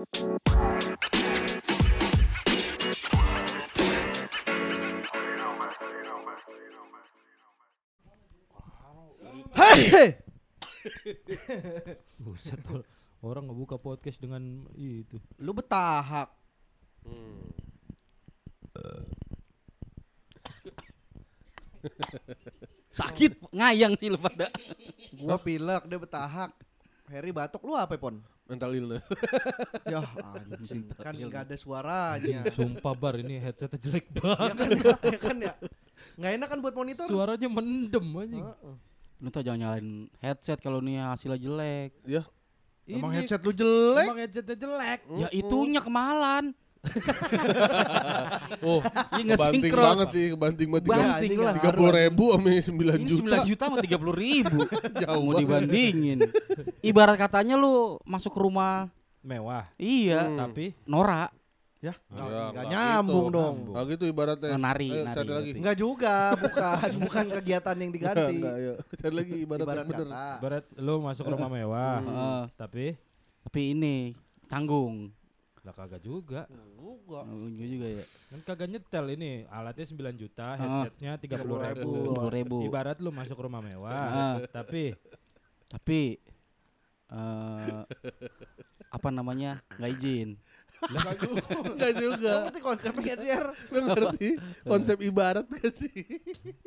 Hei, Buset, or- orang ngebuka podcast dengan itu. lu betahak. Sakit ngayang sih lu pada. Gua pilek, dia betahak. Harry batuk, lu apa pon? Mental illness. Ya anjing, kan nggak ada suaranya. Sumpah bar ini headsetnya jelek ya banget. kan ya, ya kan ya. Nggak enak kan buat monitor? Suaranya mendem anjing. Heeh. Lu tuh jangan nyalain headset kalau nih hasilnya jelek. ya, Emang Ini- headset lu jelek? Emang headsetnya jelek. Ya itunya kemahalan. oh, Iya nggak kebanting sinkron. banget sih, kebanting banget tiga Banting lah. tiga puluh ribu sama sembilan juta. 9 juta sama 30 ribu. Jauh Mau banget. dibandingin. Ibarat katanya lu masuk ke rumah Mewah. iya, Hmm. Tapi Ya, Nora, nggak Ya, nggak nggak nyambung gitu. dong. Ah gitu ibaratnya. Oh, nari, Ayo, nari cari lagi. Enggak juga, bukan, bukan kegiatan yang diganti. Enggak, ya. Cari lagi ibarat, Ibarat yang bener. kata. Berat lu masuk rumah mewah. Heeh. Tapi tapi ini canggung. lah kagak juga. Juga. Oh, iya juga ya. Kan kagak nyetel ini. Alatnya 9 juta, Ah. headsetnya 30 ribu. 30 ribu. Ibarat lu masuk rumah mewah. Ah. Tapi Tapi eh apa namanya? nggak izin. Enggak juga. Enggak juga. Ngerti konsepnya sih, Er? Lu ngerti konsep ibarat gak sih?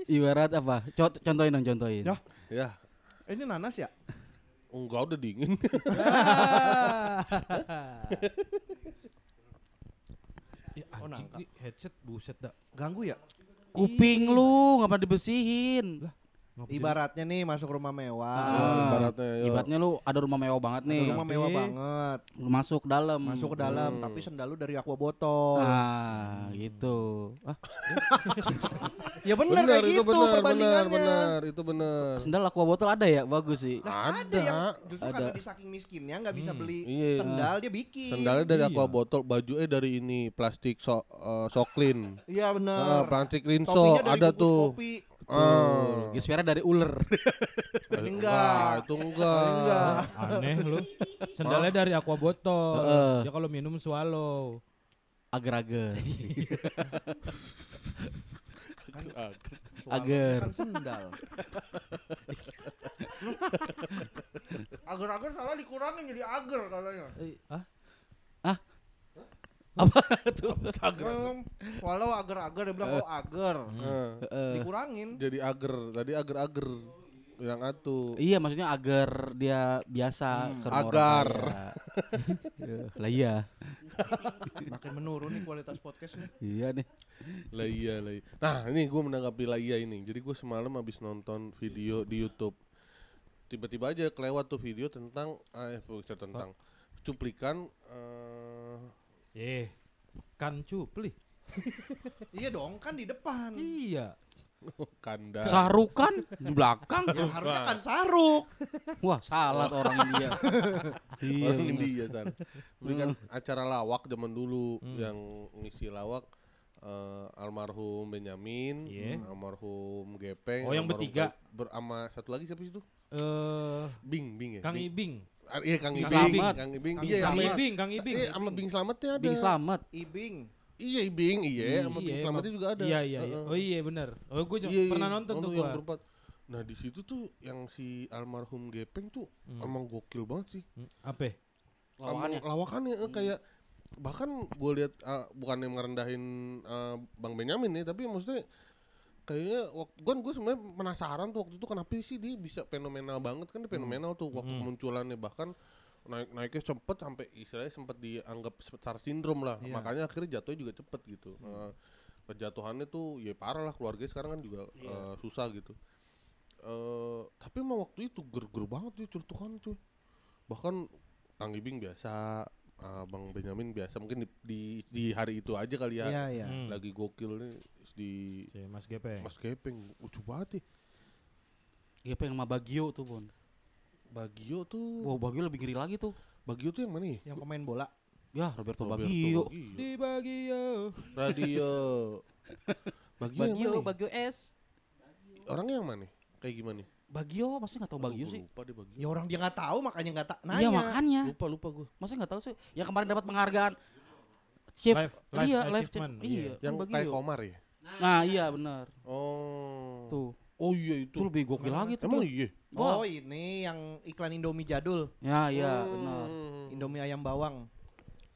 Ibarat apa? Co- contohin dong, contohin. Ya. Ya, Ini nanas ya? enggak udah dingin. Oh, anjing nangka. ini headset buset dah. Ganggu ya? Kuping lu nggak pernah dibersihin. Ngapa Ibaratnya nih masuk rumah mewah. Ah, ibaratnya, yo. Ibaratnya lu ada rumah mewah banget Ada nih. rumah Tapi- mewah banget. Lu masuk ke dalam. Masuk ke dalam, Hmm. tapi sendal lu dari aqua botol. Ah, gitu. Ah, Ya benar kayak itu gitu benar, benar, perbandingannya. benar, itu benar. sendal aqua botol ada ya? Bagus sih. Nah, ada. Ada. yang justru Ada. karena di saking miskinnya nggak bisa Hmm. beli Iya. sendal dia bikin. Sendalnya dari Iya. aqua botol, bajunya dari ini plastik so, eh, soklin. Iya Ah, benar. plastik rinso Topinya dari ada tuh. Kopi. Ah. Gespernya dari ular. Enggak. itu enggak. Enggak. Aneh lu. Sendalnya dari aqua botol. Heeh. Ya kalau minum swallow. Agar-agar. Agar. Kan sendal. Agar-agar salah dikurangin jadi agar katanya. Ah, Apa tuh? Hmm, Walau agar-agar dia bilang kalau agar Ah, Eh, Hmm. dikurangin. jadi agar, tadi agar-agar yang atuh. iya maksudnya agar dia biasa orang Agar. kaya. Ya, lah iya. Makin menurun nih kualitas podcastnya. Iya nih. Lah iya, lah iya. Nah, ini gue menanggapi lah iya ini. Jadi gue semalam habis nonton video di YouTube. Tiba-tiba aja kelewat tuh video tentang eh bukan tentang cuplikan eh eh kan cupli. Iya dong, kan di depan. Iya. kanda. Sarukan di belakang. Ya, harusnya kan saruk. Wah, salah tuh orang India. iya. Orang. India kan. Ini kan acara lawak zaman dulu Hmm. yang ngisi lawak eh, almarhum Benyamin, Iya. almarhum Gepeng, Oh, yang almarhum bertiga. Ka- ber sama satu lagi siapa sih itu? Eh Bing, Bing ya. Kang Bing. Ibing. Ah, iya Kang Bing Ibing, Slamet. Kang Ibing. Kang Iya, Kang sama Ibing, Kang Ibing. Iya, sama Bing Slametnya ada. Bing selamat. Ibing. Iya, Ibing, iya, sama Bing Iya, Slametnya juga ada. Iya, iya, iya. Oh iya benar. Oh gue Iya, iya, pernah nonton tuh gua. Nah, di situ tuh yang si almarhum Gepeng tuh Hmm. emang gokil banget sih. Hmm, Apa? Lawakannya. Lawakannya eh, kayak bahkan gue lihat uh, bukan yang merendahin uh, Bang Benyamin nih tapi maksudnya kayaknya waktu kan gue sebenarnya penasaran tuh waktu itu kenapa sih dia bisa fenomenal banget kan dia fenomenal tuh waktu Hmm. kemunculannya. Bahkan naik naiknya cepet sampai istilahnya sempat dianggap star syndrome lah. Iya. makanya akhirnya jatuhnya juga cepet gitu. Uh, kejatuhannya tuh ya parah lah keluarga sekarang kan juga uh, susah gitu. Eh tapi emang waktu itu ger-ger banget tuh celutukan tuh bahkan Kang Ibing biasa uh, Bang Benyamin biasa mungkin di, di di hari itu aja kali ya Iya, iya. Hmm. lagi gokil nih di Si Mas Gepeng. Mas Gepeng lucu banget ya pengen sama Bagio tuh, Bon. Bagio tuh Wow, Bagio lebih ngeri lagi tuh. Bagio tuh yang mana nih? Yang pemain bola. Ya, Roberto, Roberto Bagio. Di Bagio. Radio Bagio, yang Bagio, mana? Bagio S. Orangnya yang mana? Kayak gimana? Bagio, masa nggak tahu Aduh, Bagio sih? Lupa deh Bagio. Ya orang dia nggak tahu makanya nggak tak nanya. Iya makanya. Lupa lupa gue. Masa nggak tahu sih? Yang kemarin dapat penghargaan Chief, Life- life iya, life achievement, iya, iya. Yang Bagio. kayak Komar ya. Nah, iya benar. Oh. Tuh, Oh iya itu. itu lebih gokil lagi tuh. Emang iya. Wah. Oh ini yang iklan Indomie jadul, Ya, iya, Hmm. benar. Indomie ayam bawang.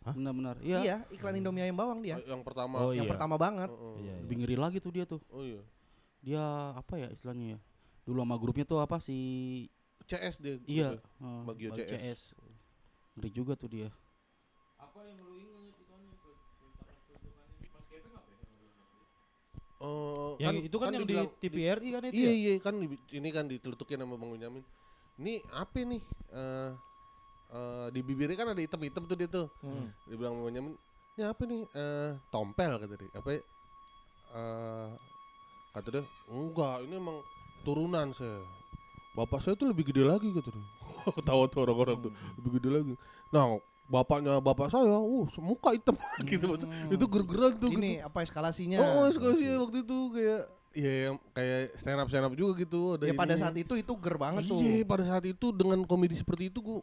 Benar-benar. Iya, Iya. iklan Indomie ayam bawang dia. Yang pertama. Oh, yang iya. pertama banget. Oh, oh. Iya, iya. Lebih ngeri lagi tuh dia tuh. Oh iya. Dia apa ya istilahnya ya? Dulu sama grupnya tuh apa si CS dia. Iya, eh, Bagio Bagio CS. Ngeri juga tuh dia. Oh, Yang itu kan, yang dibilang- di TVRI kan itu Iya ya? iya kan di- ini kan diteletukin sama Bang Benyamin. Ini apa nih? Eh eh, di bibirnya kan ada hitam-hitam tuh dia tuh. Hmm. Dia bilang sama Benyamin, "Ini apa nih? Eh tompel kata dia. Apa ya? Eh kata dia, "Enggak, ini emang turunan saya. Bapak saya tuh lebih gede lagi dia." Ketawa tuh orang-orang tuh, lebih gede lagi. Nah, bapaknya bapak saya, uh, muka hitam gitu. Hmm. Itu ger-geran tuh gitu. Ini apa eskalasinya? Oh, oh sih waktu itu kayak ya yang kayak stand up stand up juga gitu ada Ya pada saat itu itu ger banget tuh. Iya, pada saat itu dengan komedi seperti itu gua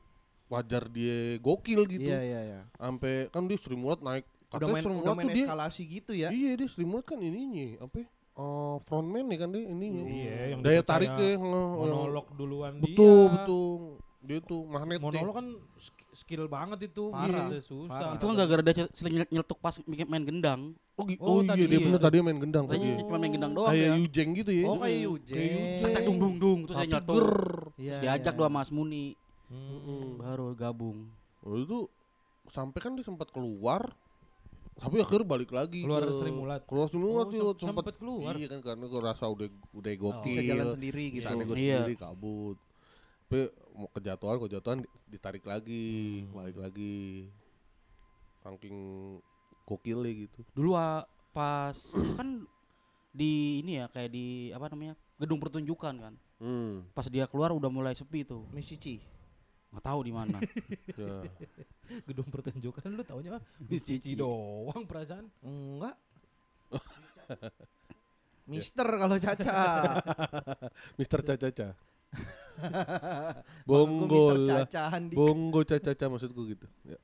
wajar dia gokil gitu. Iya iya iya. Sampai kan dia Sri Mulat naik Udah main udah main tuh dia eskalasi gitu ya. Iya, dia Sri Mulat kan ininya apa ya? Eh, frontman nih kan dia ininya. Iya, yang Daya tariknya nge- monolog duluan Betul, dia. betul. Dia tuh magnet deh. Monolog kan sk- skill banget itu, Parah, Gila, susah. parah. Itu kan gara-gara dia sering nyel- nyeletuk pas bikin main gendang. Oh, Oh, oh, iya tadi dia iya. bener tadi main gendang Tadi tadi. cuma main gendang doang Kayak ya. Yujeng gitu ya. Oh kayak. Yujeng. Kayak Yujeng. Dung dung dung terus dia nyeletuk. ger. Iya, Terus diajak iya. dua Mas Muni baru gabung. Oh, itu sampai kan dia sempat keluar tapi akhirnya balik lagi Keluar ke- Sri Mulat. keluar Sri Mulat Oh, tuh sem- sempet keluar. iya kan karena gue rasa udah udah gokil Bisa jalan sendiri gitu. bisa nego Iya. sendiri kabut tapi mau kejatuhan kejatuhan di- ditarik lagi Hmm. balik lagi ranking gokil gitu Dulu ah, pas itu kan di ini ya kayak di apa namanya? gedung pertunjukan kan. hmm Pas dia keluar udah mulai sepi tuh. Misi Ci. Nggak tahu di mana. ya. Gedung pertunjukan lu taunya Miss Cici Cici. doang perasaan. Enggak. Mister kalau Caca. Mister Caca-Caca Bongo Caca Handi. Bongo Caca-Caca maksudku gitu ya.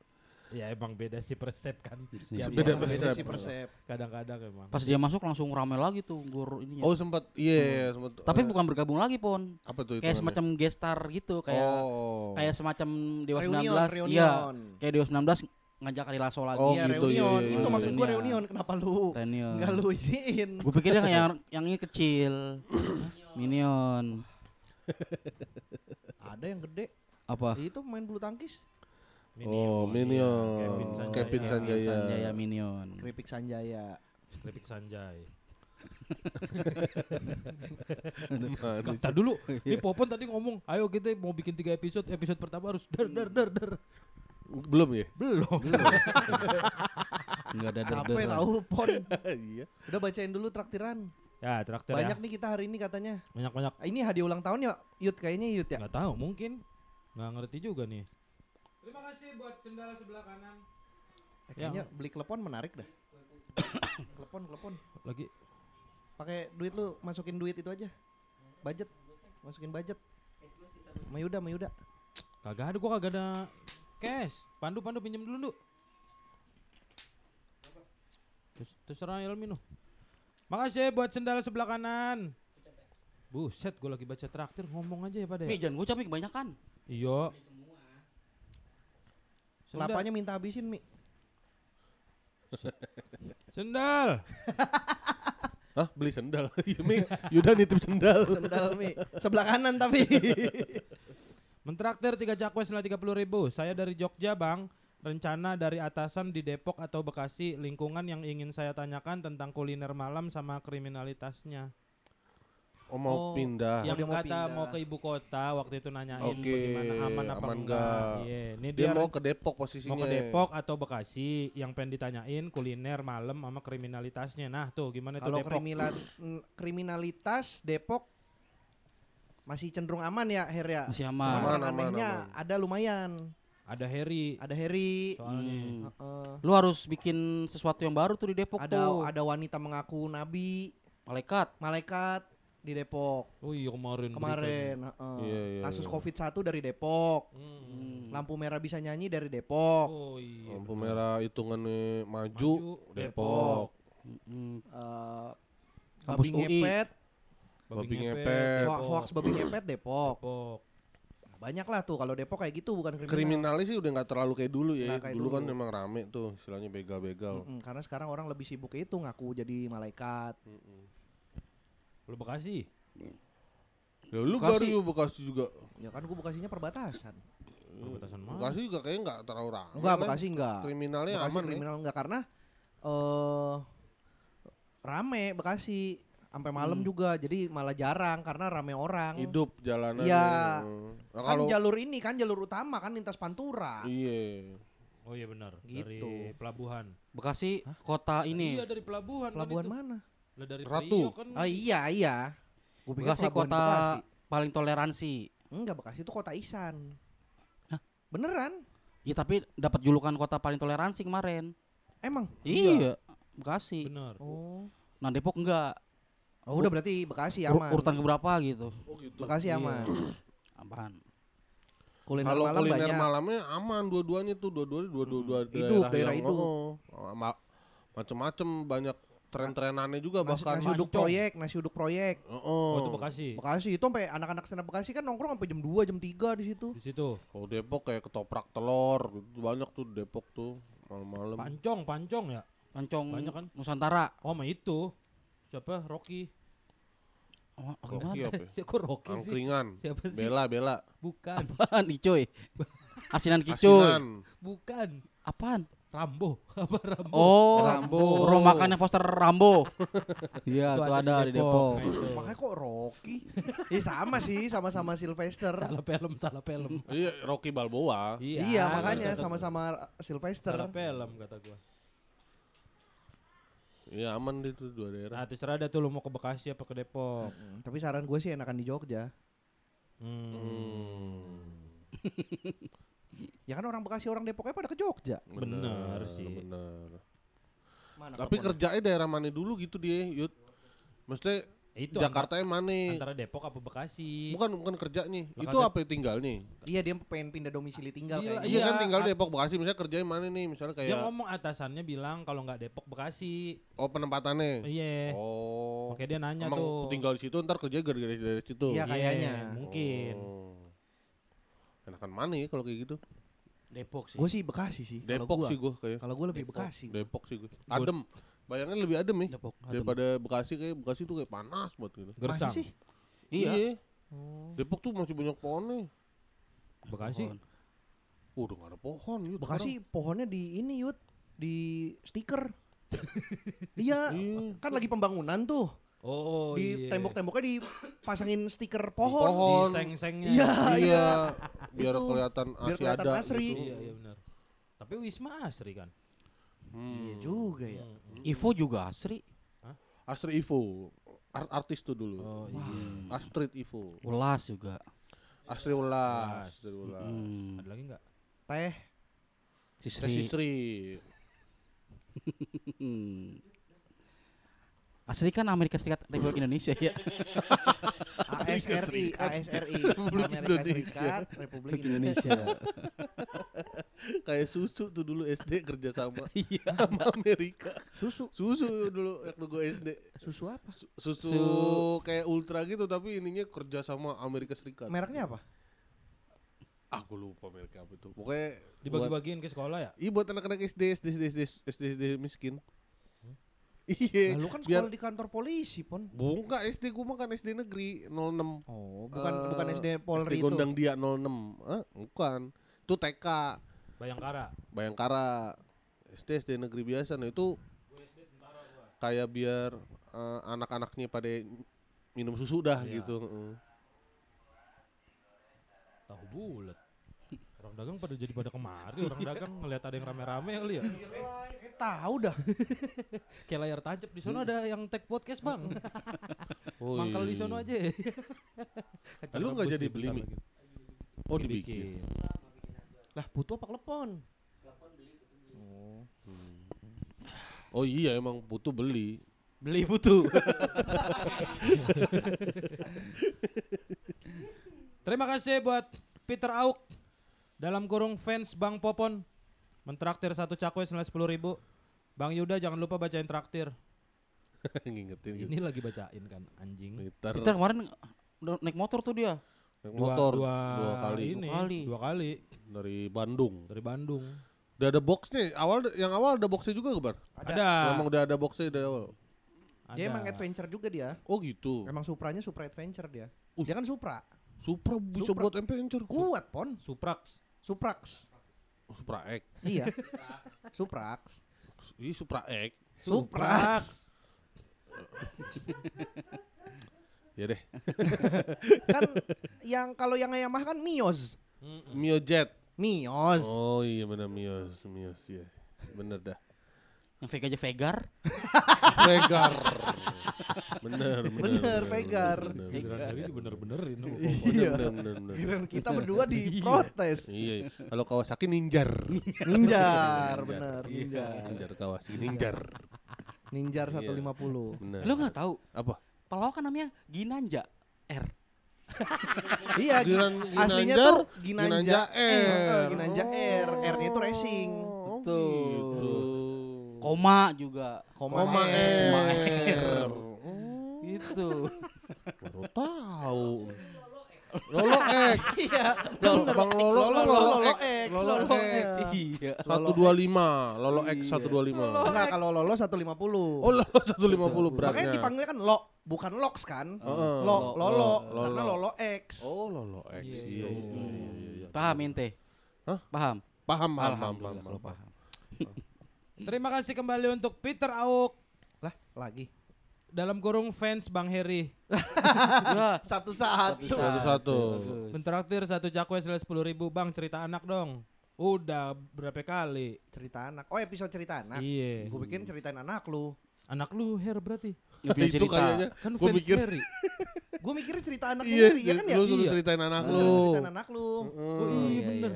Ya emang beda sih persep kan. Iya, Tiap beda Beda persep. sih persep. Kadang-kadang emang. Pas dia masuk langsung rame lagi tuh gor ininya. oh sempat iya sempat Tapi eh, bukan bergabung lagi pon. apa tuh Kayak hitungannya? semacam gestar gitu kayak oh. kayak semacam Dewa Reunion, 19. reunion. Iya. Kayak Dewa 19 ngajak Ari Lasso lagi. Oh, iya, gitu, iya, reunion. iya, Itu iya. maksud gua Iya. reunion. Kenapa lu Reunion. enggak lu izin? Gue pikir yang yang ini kecil. Minion. Ada yang gede. Apa? Itu main bulu tangkis. Oh, iya. Minion. Kevin Sanjaya. Kevin Sanjaya. Sanjaya Minion. Keripik Sanjaya. Keripik Sanjay. Kata dulu, ini Popon tadi ngomong, ayo kita mau bikin tiga episode, episode pertama harus dar dar dar dar. belum ya Belum. Enggak ada Capek der tahu pon. iya Udah bacain dulu traktiran. Ya, traktir Banyak ya. nih kita hari ini katanya. Banyak-banyak. Ah, Ini hadiah ulang tahun ya, Yud kayaknya Yud ya. Nggak tahu, mungkin. Nggak ngerti juga nih. Terima kasih buat sendal sebelah kanan. Eh, Kayaknya beli klepon menarik dah. klepon, klepon. Lagi Pakai duit lu, masukin duit itu aja. Budget. Masukin budget. Mayuda, Mayuda. kagak ada gua kagak ada cash. Pandu Pandu pinjam dulu, Ndu. Terus terserah Elmi noh. Makasih buat sendal sebelah kanan. Buset, gua lagi baca traktir ngomong aja ya pada Nih ya. jangan gocap nih kebanyakan. Iya. Kelapanya minta habisin, Mi. Sendal. Hah beli sendal Iya, Mi Yuda nitip sendal Sendal, Mi. Sebelah kanan tapi. Mentraktir tiga cakwe senilai tiga puluh ribu. Saya dari Jogja bang. Rencana dari atasan di Depok atau Bekasi. Lingkungan yang ingin saya tanyakan tentang kuliner malam sama kriminalitasnya. Oh mau Oh, pindah yang dia mau kata pindah. mau ke ibu kota waktu itu nanyain Oke, bagaimana aman apa aman enggak. nggak. Iya, ini Dia dia, mau ke Depok posisinya mau ke Depok atau Bekasi yang pengen ditanyain kuliner malam sama kriminalitasnya. Nah, tuh gimana tuh Kalau Depok? kriminal kriminalitas Depok masih cenderung aman ya, Her ya. Masih Cuma aman. Aman, yang aman, anehnya aman. ada lumayan. Ada Harry Ada Heri. soalnya. Hmm. Heeh. Lu harus bikin sesuatu yang baru tuh di Depok ada tuh. ada wanita mengaku nabi, Malaikat. malaikat. Di Depok Oh iya kemarin. kemarin. heeh. Iya, iya, Kasus iya. Covid 1 dari Depok. Hmm. Hmm. Lampu merah bisa nyanyi dari Depok. Oh iya. Lampu merah hitungannya maju, Maju, Depok. Mm, Eh, Kampus babi UI. ngepet, Babi ngepet. ngepet, hoax, Depok. babi ngepet Depok. Depok. Banyak lah tuh kalau Depok kayak gitu bukan kriminal. Kriminalnya sih udah nggak terlalu kayak dulu ya. Nggak kayak Dulu kan dulu. memang rame tuh, istilahnya begal-begal. Mm-mm, karena sekarang orang lebih sibuk itu ngaku jadi malaikat. Mm-mm. Lu Bekasi. Ya lu Bekasi. baru ya Bekasi juga. Ya kan gua Bekasinya perbatasan. Perbatasan mana? Bekasi juga kayaknya nggak terlalu rame. Enggak, kan? Bekasi enggak. Kriminalnya Bekasi aman ya. kriminal enggak karena eh rame Bekasi sampai malam Hmm. juga. Jadi malah jarang karena rame orang. Hidup jalanan. Iya. Nah, Kan kalau jalur ini kan jalur utama kan lintas Pantura. iya. Oh iya benar. Gitu. Dari pelabuhan. Bekasi kota ini. Iya dari pelabuhan. Pelabuhan kan itu. mana? Lah dari Ratu. Priok kan. Oh iya iya. Gua pikir Bekasi kota Bekasi. paling toleransi. Enggak, Bekasi itu kota Isan. Hah? Beneran? Iya tapi dapat julukan kota paling toleransi kemarin. Emang? Iya. Bekasi. Benar. Oh. Nah Depok enggak. Oh, udah berarti Bekasi Ur- aman. urutan keberapa gitu. Oh gitu. Bekasi Iya. aman. Kuliner Kalau malam kuliner banyak. malamnya aman dua-duanya tuh, dua-duanya dua-dua dua Hidup, daerah yang, hidup. oh, oh, ma- macem-macem banyak tren-trenannya juga Nasi, bahkan. nasi uduk proyek, nasi uduk proyek. Oh, Oh, itu Bekasi. Bekasi itu sampai anak-anak sana Bekasi kan nongkrong sampai jam 2, jam 3 di situ. Di situ. Kalau Depok kayak ketoprak telur, gitu. banyak tuh Depok tuh malam-malam. Pancong, pancong ya. Pancong Banyak kan? Nusantara. Oh, mah itu. Siapa? Rocky. Oh, Rocky apa ya? Siapa Rocky sih? Angkringan. Siapa sih? Bela, Bela. Bukan, Apaan Icoy? Asinan Kicoy. Asinan. bukan. Apaan? Rambo. Apa Rambo? Oh, Rambo. Orang makannya poster Rambo. Iya, itu ada di Depok. Itu. Makanya kok Rocky? Iya sama sih, sama-sama Sylvester. Salah film, salah film. Iya, Rocky Balboa. Iya, makanya sama-sama Sylvester. Salah film kata gua. Iya, aman deh tuh dua daerah. Nah, terserah dah tuh lu mau ke Bekasi apa ke Depok. Tapi saran gue sih enakan di Jogja. Hmm. Hmm. Ya kan orang Bekasi, orang Depoknya pada ke Jogja. Bener sih. Bener. Mana Tapi teleponnya? kerjanya daerah mana dulu gitu dia, Yud. Maksudnya Itu Jakarta yang mana? antara Depok apa Bekasi. Bukan bukan kerjanya. Lah Itu kagak- apa tinggalnya? Iya dia pengen pindah domisili tinggal Gila, kayaknya. Iya kan Iya, tinggal Depok Bekasi misalnya kerjanya mana nih? Misalnya Dia kayak ngomong atasannya bilang kalau nggak Depok Bekasi. oh penempatannya. Iya. Oh. Oke dia nanya Emang tuh. tinggal di situ ntar kerja gara-gara dari situ. Iya, kayaknya. Mungkin. Oh. Enakan mana ya kalau kayak gitu? Depok sih. Gue sih Bekasi sih. Depok gua. sih gue kayak. Kalau gue lebih Depok. Bekasi. gua. Depok sih gue. Adem. Bayangan lebih adem ya. Depok. adem. Daripada Bekasi kayak Bekasi tuh kayak panas banget gitu. Gersang. Masih sih? Iya. Oh. Depok tuh masih banyak pohonnya. Bekasi. Pohon. Oh, udah gak ada pohon Yud, Bekasi pohonnya di ini Yud, di stiker. iya, sekarang. Iya. kan lagi pembangunan tuh. Oh di iya. tembok-temboknya dipasangin stiker pohon. Pohon. Di seng-sengnya. Iya, Iya, biar Itu, kelihatan biar asli kelihatan ada asri. gitu. Iya, iya benar. Tapi Wisma Asri kan. Hmm. Iya juga ya. Hmm. Ivo juga Asri. Astrid Ivo. Art artis tuh dulu. Oh iya. Astrid Ivo. Ulas juga. Astrid Ulas. Astrid Ulas. Hmm. Ada lagi nggak? Teh Sisri. Teh Sisri. Asri kan Amerika Serikat Republik Indonesia ya. ASRI, ASRI, Amerika Indonesia. Serikat, Republik Indonesia. Kayak susu tuh dulu SD kerja sama Iya. sama Amerika. Susu, Susu dulu waktu gue SD. susu apa? Su- Susu Su- kayak ultra gitu tapi ininya kerja sama Amerika Serikat. Mereknya apa? Aku lupa mereknya apa itu. Pokoknya Dibagi-bagiin ke sekolah ya? iya buat anak-anak SD, SD, SD, SD, SD, SD miskin. Iya. Nah, lu kan biar- sekolah di kantor polisi, Pon. Bukan SD gua mah kan SD negeri 06. Oh, bukan Eh, bukan SD Polri SD itu. Gondang Dia 06. Hah? Bukan. Itu TK, Bayangkara. Bayangkara. SD SD negeri biasa. Nah, itu kayak biar eh, anak-anaknya pada minum susu dah Iya. gitu. Heeh. Tahu bulat. Orang dagang pada jadi pada kemari orang dagang ngelihat ada yang rame-rame kali ya. Tahu dah. Kayak layar tancap di sono ada yang tag podcast, Bang. Oh, Mangkal di sono aja. Lu nggak jadi beli mie? Oh, dibikin. Lah, butuh apa klepon? Oh iya emang butuh beli. Beli butuh. Terima kasih buat Peter Auk dalam kurung fans Bang Popon mentraktir satu cakwe senilai sepuluh ribu. Bang Yuda jangan lupa bacain traktir. Ngingetin gitu. Ini lagi bacain kan anjing. Twitter Kita kemarin udah naik motor tuh dia. naik Dua- motor dua, dua, kali ini, Dua kali. dua kali dari Bandung. dari Bandung. Udah ada boxnya. Awal yang awal ada boxnya juga Bar. Ada. Memang udah ada boxnya dari awal. Dia Ada. emang adventure juga dia. Oh gitu. Emang Supranya Supra adventure dia. Uh. Dia kan Supra. Supra bisa Supra. buat adventure. Kuat pon. Suprax. Suprax. Supra X. iya. Suprax. Ih Supra X. Suprax. Ya deh. kan yang kalau yang Yamaha kan Mios. Mio Jet. Mios. Oh iya benar Mios, Mios ya. Bener dah. Yang Vega aja Vegar. Vegar. bener, bener, Bener, Vegar. bener, Giliran hari bener-benerin. Bener, Iya. bener, bener, bener. Giliran kita berdua diprotes. Iya, iya. kalau Kawasaki ninjar. Ninjar, bener, ninjar. Ninjar Kawasaki ninjar. Ninjar Iya. 150. Bener. Lo nggak tahu? apa? Pelawak kan namanya Ginanja R. Iya, aslinya tuh Ginanja, Ginanja R. R. Ginanja R. R-nya itu racing. Oh, Betul. Gitu. Koma juga. Koma, Koma R. Koma R. R. Oh, Gitu. baru tahu. Lolo X. Iya. Bang. Bang Lolo, Lolo, Lolo, Lolo X. Lolo Lolo X. Iya. 125, Lolo X Iya. 125. Enggak, kalau Lolo 150. Oh, Lolo 150 beratnya. Makanya dipanggilnya kan Lo, bukan Lox kan? Lo, Lo, Lolo, karena Lolo X. Oh, Lolo X. Iya, Iya, iya, iya, iya, iya, iya. Paham ente? Hah? Paham. Paham, paham, paham, paham. paham. Terima kasih kembali untuk Peter Auk Lah, lagi. dalam kurung fans Bang Heri. Ya. Satu-satu. Satu-satu. Satu-satu. Bagus. Mentraktir satu cakwe senilai sepuluh ribu. Bang cerita anak dong. Udah berapa kali? Cerita anak. Oh, episode cerita anak. Iya. Gue bikin ceritain anak lu. Anak lu Her berarti. Punya Itu cerita. kayaknya Kan Gua fans mikir- Heri. Gue mikirnya cerita anak Iya, lu, iya kan ya? lu suruh Iya. ceritain anak Lu lu. suruh ceritain anak lu. Oh iya bener.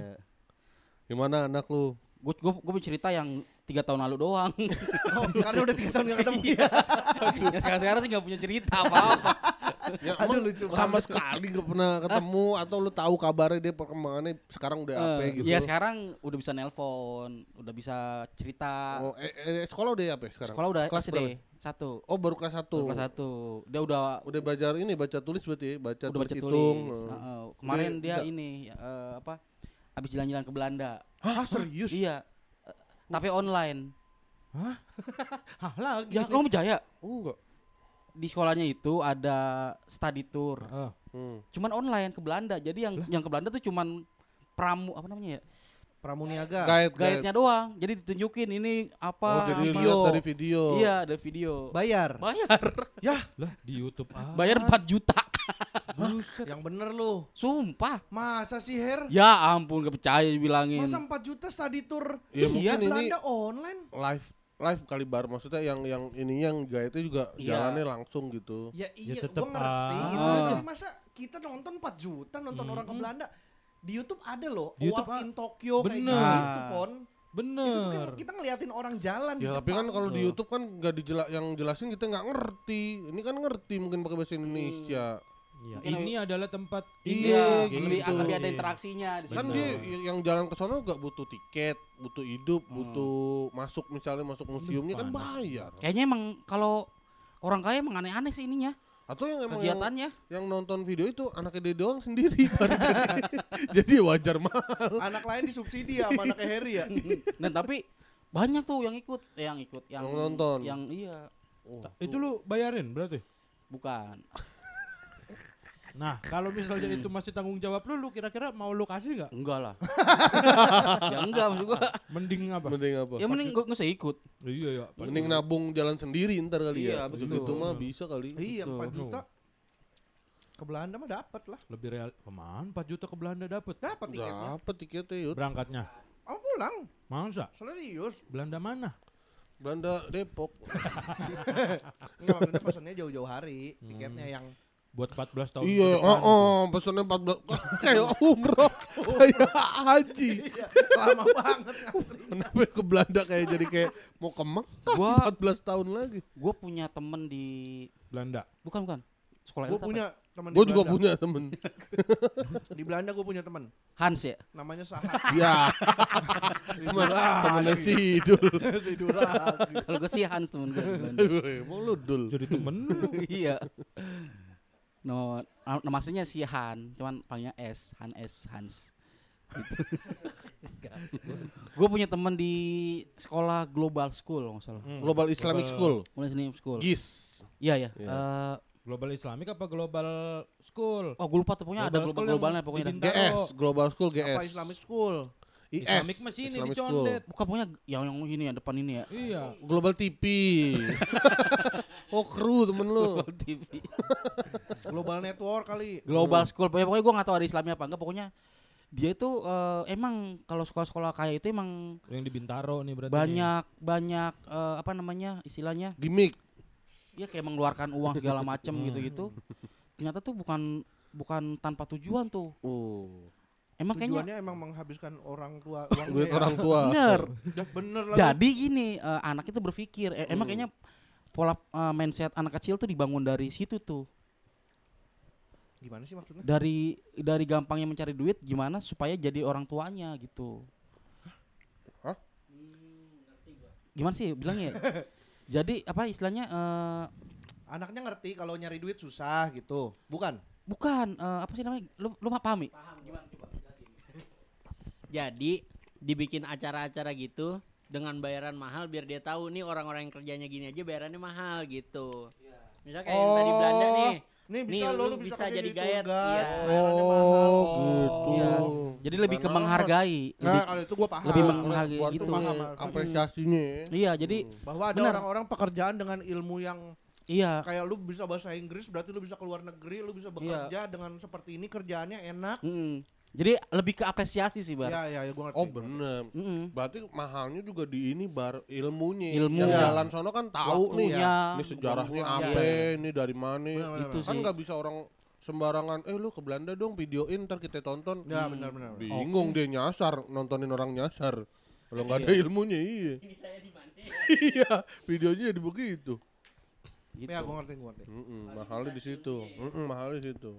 Gimana anak lu? Gue gue gue cerita yang tiga tahun lalu doang. Oh, karena udah tiga tahun gak ketemu ya. sekarang sekarang sih nggak punya cerita apa apa. Ya, Aduh, emang lucu sama banget. sekali gak pernah ketemu atau lu tahu kabarnya dia perkembangannya sekarang udah apa Eh, gitu. Iya sekarang udah bisa nelpon, udah bisa cerita. Oh, eh, eh, sekolah udah ya apa ya sekarang? Sekolah udah kelas SD satu. Oh, baru kelas 1. Baru Kelas satu. Dia udah Udah belajar ini baca tulis berarti ya? baca udah tulis baca hitung. tulis. eh. Heeh. Kemarin Dia dia bisa- ini eh, apa? Habis jalan-jalan ke Belanda. Hah, serius? Iya. Tapi online. Hah lagi. Ya, kamu Jaya. Oh, enggak. Di sekolahnya itu ada study tour. Oh, Hmm. Cuman online ke Belanda. Jadi yang yang ke Belanda tuh cuman pramu apa namanya ya? Pramuniaga. Guide, guide. Guide-nya doang. Jadi ditunjukin ini Oh, apa jadi video. lihat dari video. Iya, ada video. Bayar. Bayar. lah di YouTube ah. Bayar 4 juta. Buset. Yang bener lu. Sumpah. Masa sih, Her? Ya ampun gak percaya dibilangin. Masa 4 juta study tour Ya, Iya, mungkin ini Belanda online? live live kali bar maksudnya yang yang ini yang guide itu juga Iya. jalannya langsung gitu. Ya iya, tetep, gua ngerti. ah. Itu. Jadi masa kita nonton 4 juta nonton orang ke Belanda? Di YouTube ada loh, Di YouTube Walk in Tokyo kayak Bener. gitu, Pon. Itu tuh Bener. kan kita ngeliatin orang jalan di Ya tapi kan kalau di. YouTube kan nggak dijela yang jelasin kita nggak ngerti. Ini kan ngerti mungkin pakai bahasa Indonesia. Iya, Mungkin ini adalah tempat Iya, Iya, lebih, gitu. lebih ada interaksinya di Kan dia yang jalan ke sana nggak butuh tiket, butuh hidup, Hmm. butuh masuk misalnya masuk museumnya kan bayar. Kayaknya emang kalau orang kaya emang aneh-aneh sih ininya Atau yang emang yang, kegiatannya. yang nonton video itu anaknya dia doang sendiri. Jadi wajar mahal. Anak lain disubsidi ya sama anaknya Harry ya. Dan tapi banyak tuh yang ikut, eh, yang ikut, yang, Yang nonton. yang iya, Oh, itu lu bayarin berarti. bukan. Nah, kalau misalnya itu masih tanggung jawab lu, lu kira-kira mau lu kasih nggak? Enggak lah. ya enggak maksud gua. Mending apa? mending apa? Ya mending gua usah ikut. Iya ya. Mending nabung jalan sendiri ntar kali Iya, ya. Maksud betul. itu mah bisa kali. Iya, Betul. 4 juta. Ke Belanda mah dapat lah. Lebih real. Ke mana 4 juta ke Belanda dapet? Dapat tiketnya. Dapat tiketnya yuk. Berangkatnya. Oh, pulang. Masa? Serius. Belanda mana? Belanda Depok. Enggak maksudnya jauh-jauh hari. Tiketnya yang buat 14 tahun. Iya, oh, gitu. oh pesannya 14 kayak umroh, kayak haji. Lama banget. Kenapa ke Belanda kayak jadi kayak mau ke Mekah Gua- 14 tahun lagi. Gue punya temen di Belanda. bukan bukan sekolah Gue apa? punya teman di Gue juga Belanda. punya temen. Di Belanda gue punya teman. Hans ya. Namanya Sahat. Ya, temen, temennya si Idul. Lagi. Kalau gue sih Hans temen gue. di Belanda. Emang lu Dul. Jadi temen lu. iya. No, nama nama aslinya si Han, cuman panggilnya S, Han S, Hans. Gitu. gue punya temen di sekolah Global School nggak salah. Hmm. Global Islamic School. Mulai sini school. GIS. Iya ya. Iya. Eh, Global Islamik apa Global School? oh gue lupa tuh pokoknya ada Global global globalnya di pokoknya. GS, Global School GS. Apa Islamic School? IS. Islamic masih ini di Islamic School. Condet. Bukan pokoknya yang yang ini ya depan ini ya. Iya. Global TV. oh kru temen lu. Global TV. Global Network kali. Global School. Pokoknya, pokoknya gue nggak tahu ada Islamnya apa enggak. Pokoknya dia itu eh, emang kalau sekolah-sekolah kaya itu emang Yang di Bintaro nih berarti. banyak banyak eh, apa namanya istilahnya Gimik. dia kayak mengeluarkan uang segala macem gitu-gitu ternyata tuh bukan bukan tanpa tujuan tuh Oh. emang kayaknya Tujuannya emang menghabiskan orang tua uang Duit ya. orang tua. bener bener lah. jadi gini eh, anak itu berpikir eh, emang kayaknya pola eh, mindset anak kecil tuh dibangun dari situ tuh Gimana sih maksudnya? dari dari gampangnya mencari duit gimana supaya jadi orang tuanya gitu Hah? gimana sih bilangnya ya? jadi apa istilahnya eh, Anaknya ngerti kalau nyari duit susah gitu. Bukan? bukan eh, apa sih namanya lu lu paham Mi? Jadi dibikin acara-acara gitu dengan bayaran mahal biar dia tahu nih orang-orang yang kerjanya gini aja bayarannya mahal gitu. Misal kayak yang tadi Belanda nih. Nih Nih, bisa lo, lu lu bisa, bisa jadi tour guide, Iya. Oh, Oh, gitu. Iya. Jadi lebih ke Karena- menghargai. Nah, Lebih, kalau itu gua paham. lebih menghargai buat gitu. Paham, nih, paham. apresiasinya ya. Iya, jadi bahwa ada orang-orang pekerjaan dengan ilmu yang iya. kayak lu bisa bahasa Inggris berarti lu bisa keluar negeri, lu bisa Iya. bekerja dengan seperti ini kerjaannya enak. Mm. Jadi lebih ke apresiasi sih, Bar. Ya ya ya gua ngerti. Oh bener. Mm-mm. Berarti mahalnya juga di ini bar ilmunya. Ilmu. Yang Iya. jalan sono kan tahu nih. Waktunya, Ini sejarahnya buang-buang. apa, Iya. ini dari mana. Benar, Itu Kan sih. nggak bisa orang sembarangan, eh lu ke Belanda dong videoin ntar kita tonton. Ya benar benar. Bingung dia nyasar, nontonin orang nyasar. Kalau nggak ada ilmunya iya. Ini saya di mana? iya, videonya jadi begitu. Gitu. Ya gua ngerti gua ngerti. Mm-mm, mahalnya di situ. Mm-mm, mahalnya di situ.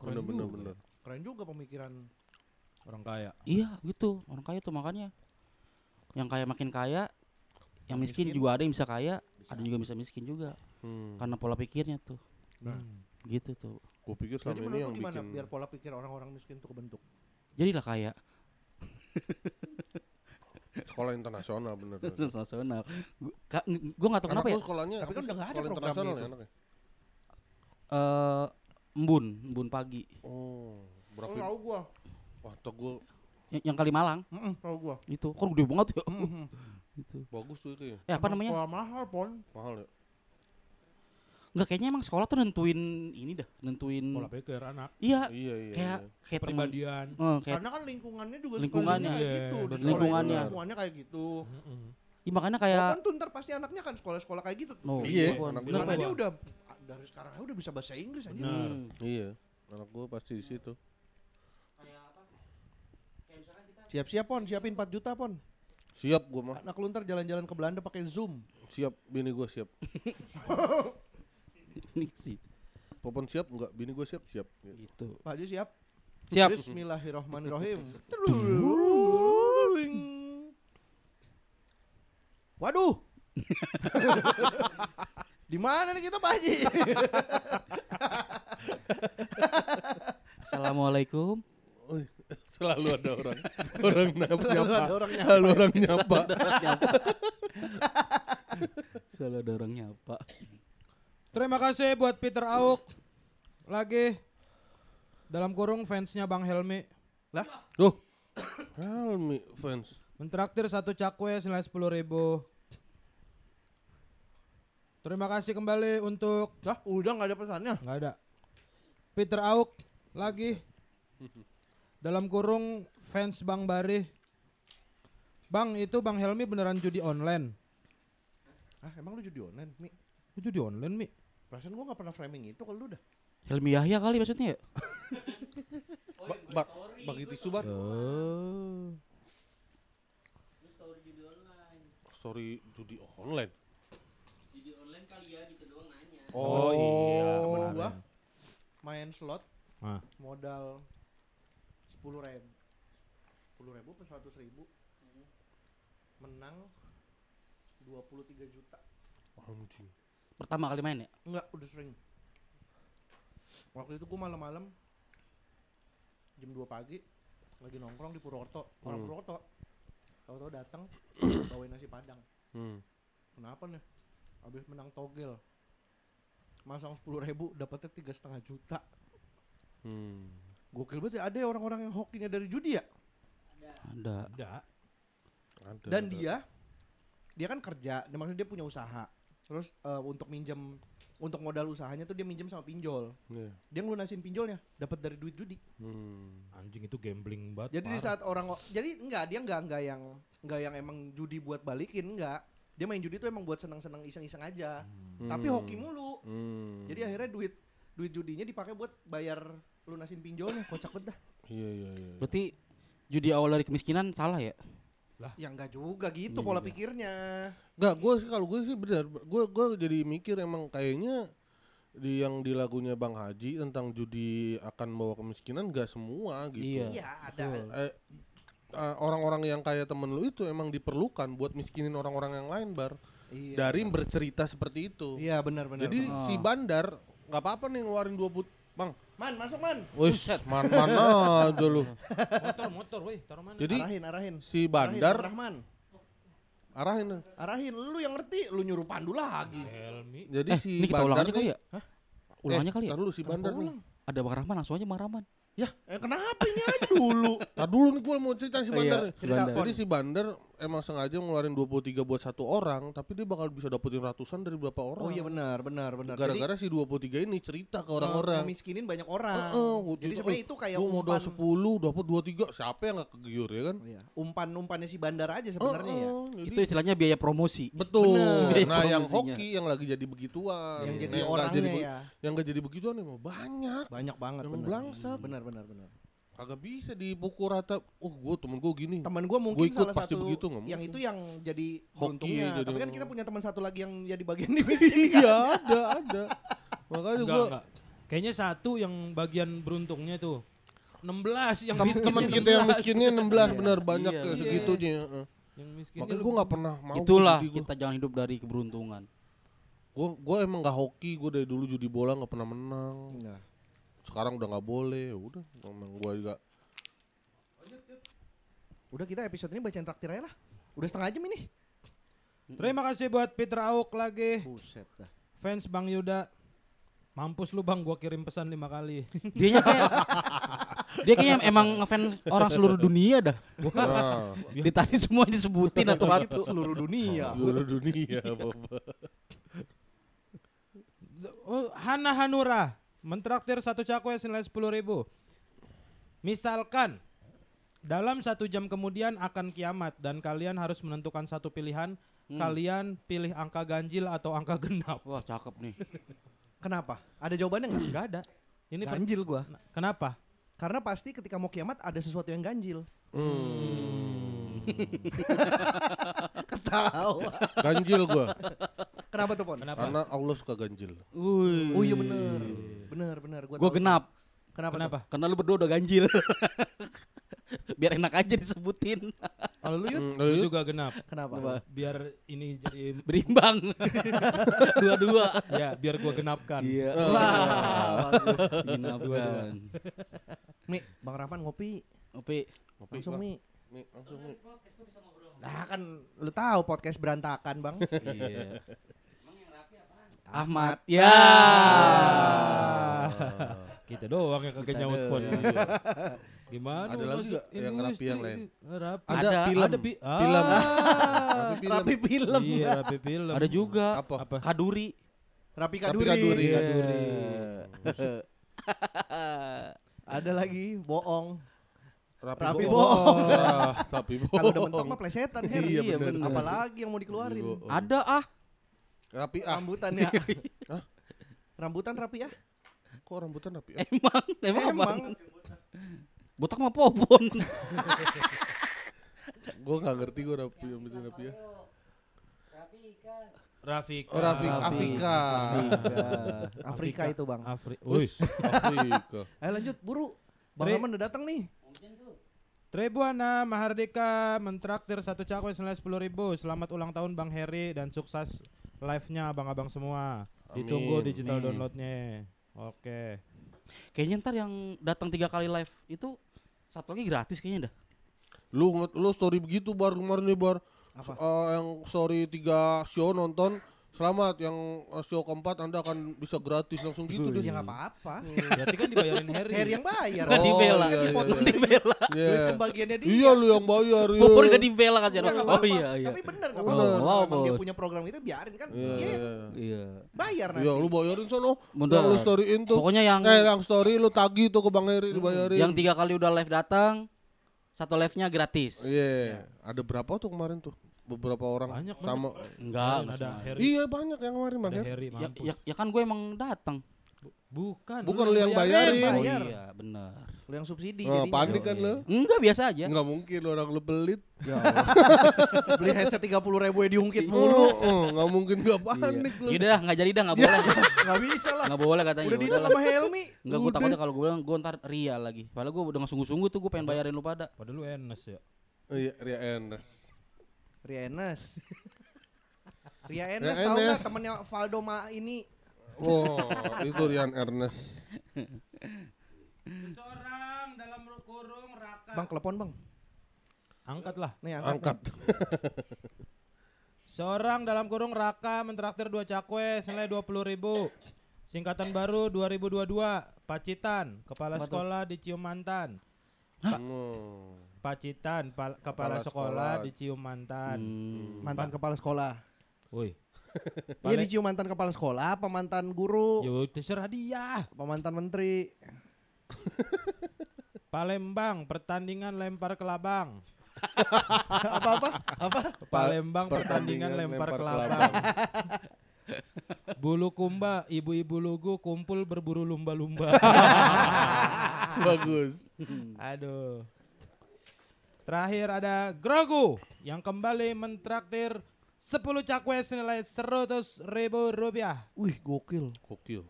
Bener bener bener. Keren juga pemikiran. Orang kaya. Iya, gitu. Orang kaya tuh makanya. Yang kaya makin kaya, yang miskin, miskin. juga ada yang bisa kaya, ada juga bisa miskin juga. Hmm. Karena pola pikirnya tuh. Nah. Gitu tuh. Gue pikir Jadi selama ini yang gimana bikin biar pola pikir orang-orang miskin tuh kebentuk? Jadilah kaya. sekolah internasional bener. bener. Nasional. Gue gak tau Anak kenapa ya. sekolahnya Tapi kan udah nggak ada sekolah programnya internasional itu. ya anaknya? Eh, embun, embun pagi. Oh, berapa? Oh, tahu gua. Wah, tuh gue Yang, yang Kalimalang Heeh, tahu gua. itu. Kok gede banget ya? Mhm. gitu. bagus tuh itu ya. Eh apa Emang namanya? sekolah mahal, Pon. Mahal ya. Enggak kayaknya emang sekolah tuh nentuin ini dah, nentuin Pola pikir anak. Iya, Iya iya. kayak iya. kayak Pribadian. Eh, kayak Karena kan lingkungannya juga Lingkungannya. sekolahnya kayak Iya, gitu. Di benar. sekolah itu Lingkungannya. lingkungannya kayak gitu. Mm-mm. Iya, makanya Kayak kan tuh ntar pasti anaknya kan sekolah-sekolah kayak gitu. No, Iya, anak Bener, Karena dia udah dari sekarang aja udah bisa bahasa Inggris aja. Benar. Hmm. Iya. Anak gue pasti di situ. Siap-siap Pon, siapin 4 juta Pon. Siap gue mah. Anak lu ntar jalan-jalan ke Belanda pakai Zoom. Siap bini gue siap. Ini sih. Popon siap enggak? Bini gue siap siap. Gitu. Pak Haji siap? Siap. Bismillahirrahmanirrahim. Waduh. Di mana nih kita Pak Haji? Assalamualaikum. Selalu ada orang orang nyapa. Selalu ada orang nyapa. Selalu orang nyapa. Selalu ada orang nyapa. Terima kasih buat Peter Auk. Lagi dalam kurung fansnya Bang Helmi Duh. Helmi fans. mentraktir satu cakwe senilai sepuluh ribu. Terima kasih kembali untuk Hah, udah nggak ada pesannya. nggak ada Peter Auk lagi dalam kurung fans Bang Bari. Bang itu Bang Helmi beneran judi online. Ah, emang lu judi online, Mi? Lu judi online mi? Perasaan gua nggak pernah framing itu kalau lu dah. Helmi Yahya kali maksudnya ya? Ba- ba- bagi tisu bar. Oh. Story judi online. Jadi online kali ya gitu doang nanya. Oh, iya, Oh, benar. gua main slot Ah. modal sepuluh ribu sepuluh ribu per seratus ribu menang 23 juta Anjing. Pertama kali main ya? enggak udah sering waktu itu gua malam-malam jam 2 pagi lagi nongkrong di Purwokerto orang Hmm. Purwokerto tahu-tahu datang bawain nasi padang Hmm. kenapa nih habis menang togel masang sepuluh ribu dapatnya tiga setengah juta Hmm. Gokil banget ya ada ya orang-orang yang hokinya dari judi ya Ada. Ada. Ada, dan ada. dia dia kan kerja dia maksudnya dia punya usaha terus eh, untuk minjem untuk modal usahanya tuh dia minjem sama pinjol Iya. dia ngelunasin pinjolnya dapat dari duit judi Hmm. Anjing itu gambling banget. jadi di parah. saat orang jadi enggak dia enggak enggak yang enggak yang emang judi buat balikin enggak dia main judi tuh emang buat senang-senang iseng-iseng aja tapi Hmm. hoki mulu Hmm. jadi akhirnya duit duit judinya dipakai buat bayar lunasin pinjolnya kocak banget dah Iya iya iya. Berarti judi awal dari kemiskinan salah ya? ya enggak juga gitu Iya pola juga. pikirnya Enggak, gue sih kalau gue sih benar. Gue gue jadi mikir emang kayaknya di yang di lagunya Bang Haji tentang judi akan bawa kemiskinan gak semua gitu. Iya. iya ada Eh, eh, orang-orang yang kayak temen lu itu emang diperlukan buat miskinin orang-orang yang lain bar iya dari bercerita seperti itu. iya benar-benar Jadi benar. si bandar nggak apa-apa nih ngeluarin dua put bang. Man masuk man Wis, man mana aja lu. motor motor woi, taruh mana? Jadi arahin arahin si Arahin, bandar Rahman arahin. arahin lu yang ngerti lu nyuruh pandu lagi Helmi. Jadi Eh, si ini kita bandar ulangannya kali ya? Ulangannya eh, kali ya? tar dulu si bandar nih. Ada Bang Rahman langsung aja Bang Rahman. eh kenapa ini aja dulu Tar dulu nih gue mau cerita si Oh, bandar iya, nih. si Bandar. Jadi si bandar emang sengaja ngeluarin 23 buat satu orang, tapi dia bakal bisa dapetin ratusan dari berapa orang. oh iya benar benar benar Gara-gara si 23 ini cerita ke Jadi, orang-orang. eh, miskinin banyak orang Heeh, gua jadi cerita, sebenarnya "Eh, itu kayak Gue modal umpan 10 dapat 23, siapa yang gak kegiur ya kan? Iya, umpan umpannya si bandar aja sebenarnya ya Heeh, jadi- Itu istilahnya biaya promosi. betul. Bener. Nah, yang Promosinya. hoki yang lagi jadi begituan. yang Nah, jadi nggak orangnya jadi ya Yang gak jadi begituan emang banyak. banyak banget Yang benar blangsat. benar benar benar Kagak bisa dipukul rata. Oh, gue temen gue gini. teman gua mungkin Gua ikut salah pasti satu begitu, nggak yang mungkin. itu yang jadi Hoki beruntungnya jadi- tapi kan kita punya teman satu lagi yang jadi bagian di miskin Iya, ada, ada. Makanya Enggak, gue enggak. Kayaknya satu yang bagian beruntungnya tuh. 16 yang miskin. teman kita yang miskinnya 16 benar banyak Iya. Iya. segitunya. heeh. Yang miskin Makanya gue nggak pernah mau Itulah kita jangan hidup dari keberuntungan. Gue gue emang gak hoki, gue dari dulu judi bola nggak pernah menang. Nah, Sekarang udah nggak boleh, ya udah. Emang gue juga. udah kita episode ini bacain traktir aja lah udah setengah jam ini Terima kasih buat Peter Auk lagi. buset dah Fans Bang Yuda. Mampus lu Bang, gua kirim pesan lima kali. Dianya kayak dia kayaknya emang ngefans orang seluruh dunia dah. Nah, Di tadi semua disebutin atau itu seluruh dunia seluruh dunia. Bapak. Oh, Hana Hanura mentraktir satu cakwe senilai sepuluh ribu. Misalkan dalam satu jam kemudian akan kiamat dan kalian harus menentukan satu pilihan. Hmm. Kalian pilih angka ganjil atau angka genap? Wah, cakep nih. kenapa ada jawabannya nggak Enggak ada. Ini per- ganjil gua kenapa? karena pasti ketika mau kiamat ada sesuatu yang ganjil Hmm. ketawa Ganjil gue, kenapa tuh pon Kenapa? karena Allah suka ganjil. Wih. oh iya bener bener bener gua, Gua genap. kenapa tuh? Kenapa? Karena lu berdua udah ganjil. Biar enak aja disebutin. kalau lu Hmm, Lu juga genap. kenapa Apa? Biar ini jadi Berimbang. Dua-dua. ya, biar gua genapkan. Iya. Wah, bagus. Ginapkan. Mi, Bang Rahman ngopi. Opi. Ngopi, Langsung. Mi. Mi, langsung Mi. Nah kan lu tahu podcast berantakan, Bang. Iya. Ahmad. Ya. Kita doang yang kagak nyaut pon. doang. Gimana? Ada lu lagi nggak yang rapi yang industri? Rapi. Ada, Ada, film. ada pi- ah. Film. Rapi film. Rapi film. Iya, rapi film. Ada juga Apa? Apa? Kaduri. Rapi Rapi Kaduri. Kaduri. Iya. Kaduri. Ada lagi bohong. Rapi, Rapi bohong. Ah, Rapi bohong. Kalau udah mentok mah plesetan, Her. Iya, Iya, bener. bener. Apalagi yang mau dikeluarin. Ada ah. Rapi ah. Rambutan ya. Hah? Rambutan rapi ya? Kok rambutan rapi? Eh, Emang, emang, Emang. emang. Botak mah popon. gue gak ngerti gue rapi rambutan rapi ya. Rafika. Oh, Rafika. Rafika. Afrika. Afrika itu bang. Afri. Afrika. Ayo lanjut buru. Bang Aman udah datang nih. Tribuana Mahardika mentraktir satu cakwe senilai sepuluh ribu. Selamat ulang tahun Bang Heri dan sukses live-nya abang-abang semua. Ditunggu Amin. digital Amin. downloadnya. Oke. Kayaknya ntar yang datang tiga kali live itu satu lagi gratis kayaknya dah. Lu lu story begitu bar kemarin nih bar. Apa? Eh, yang story tiga show nonton. Selamat yang eh, show keempat Anda akan bisa gratis langsung gitu deh. Ya nggak apa-apa. Berarti kan dibayarin Heri. Harry yang bayar. Gak dibela. iya, iya, Dipotong iya. Dibela. Iya. Duit pembagiannya dia. Iya lu yang bayar ya. Popon gak dibela kan Enggak, Oh iya iya. Tapi bener nggak Oh, apa-apa. wow, Kalau dia punya program itu biarin kan. Iya, iya. Iya. bayar nanti. Iya, lu bayarin sono. Yang lu storyin tuh. Pokoknya yang Eh, yang story lu tagih tuh ke Bang Heri dibayarin. yang tiga kali udah live datang satu live-nya gratis. Iya. Ada berapa tuh kemarin tuh? Beberapa orang Banyak, sama. Enggak, Ada. Heri. Iya banyak yang kemarin Bang. Heri Ya, ya, ya kan gue emang datang. Bukan. Bukan lu yang bayarin. Oh bayar. iya, bener. Lu yang subsidi Oh, jadinya. panik kan lu? Enggak biasa aja. Enggak mungkin orang lu pelit. Beli headset 30 ribu ya diungkit Iya. mulu. Enggak mungkin enggak panik lu. Yaudah dah, nggak jadi dah, nggak boleh. Nggak bisa lah. Nggak boleh katanya. Udah dihitung sama Helmi. Enggak, gue takutnya kalau gue bilang gue ntar ria lagi. Padahal gue udah nggak sungguh-sungguh tuh gue pengen bayarin lu pada. Padahal lu Enes ya. Iya, Ria Enes. Ria Enes. Ria Ria Enes tahu nggak Enes. temennya Valdo Ma ini? Oh, itu Rian Ernest. Seorang dalam kurung raka. Bang telepon bang. Angkatlah. Nih angkat. Angkat. Seorang dalam kurung raka mentraktir dua cakwe senilai dua puluh ribu. Singkatan baru 2022 Pacitan Kepala tuh? sekolah dicium mantan Hmm. Pacitan pal- Kepala Kepala sekolah sekolah. dicium mantan Hmm. Mantan kepala sekolah. Woi Iya dicium mantan kepala sekolah, apa mantan guru, Yo terserah dia apa mantan menteri. Palembang pertandingan lempar ke labang apa apa? Apa? Palembang pertandingan pertandingan lempar, lempar ke ke labang Bulu kumba, ibu-ibu lugu kumpul berburu lumba-lumba. Bagus. Aduh. Terakhir ada Grogu yang kembali mentraktir 10 cakwe senilai 100 ribu rupiah. Wih gokil. Gokil.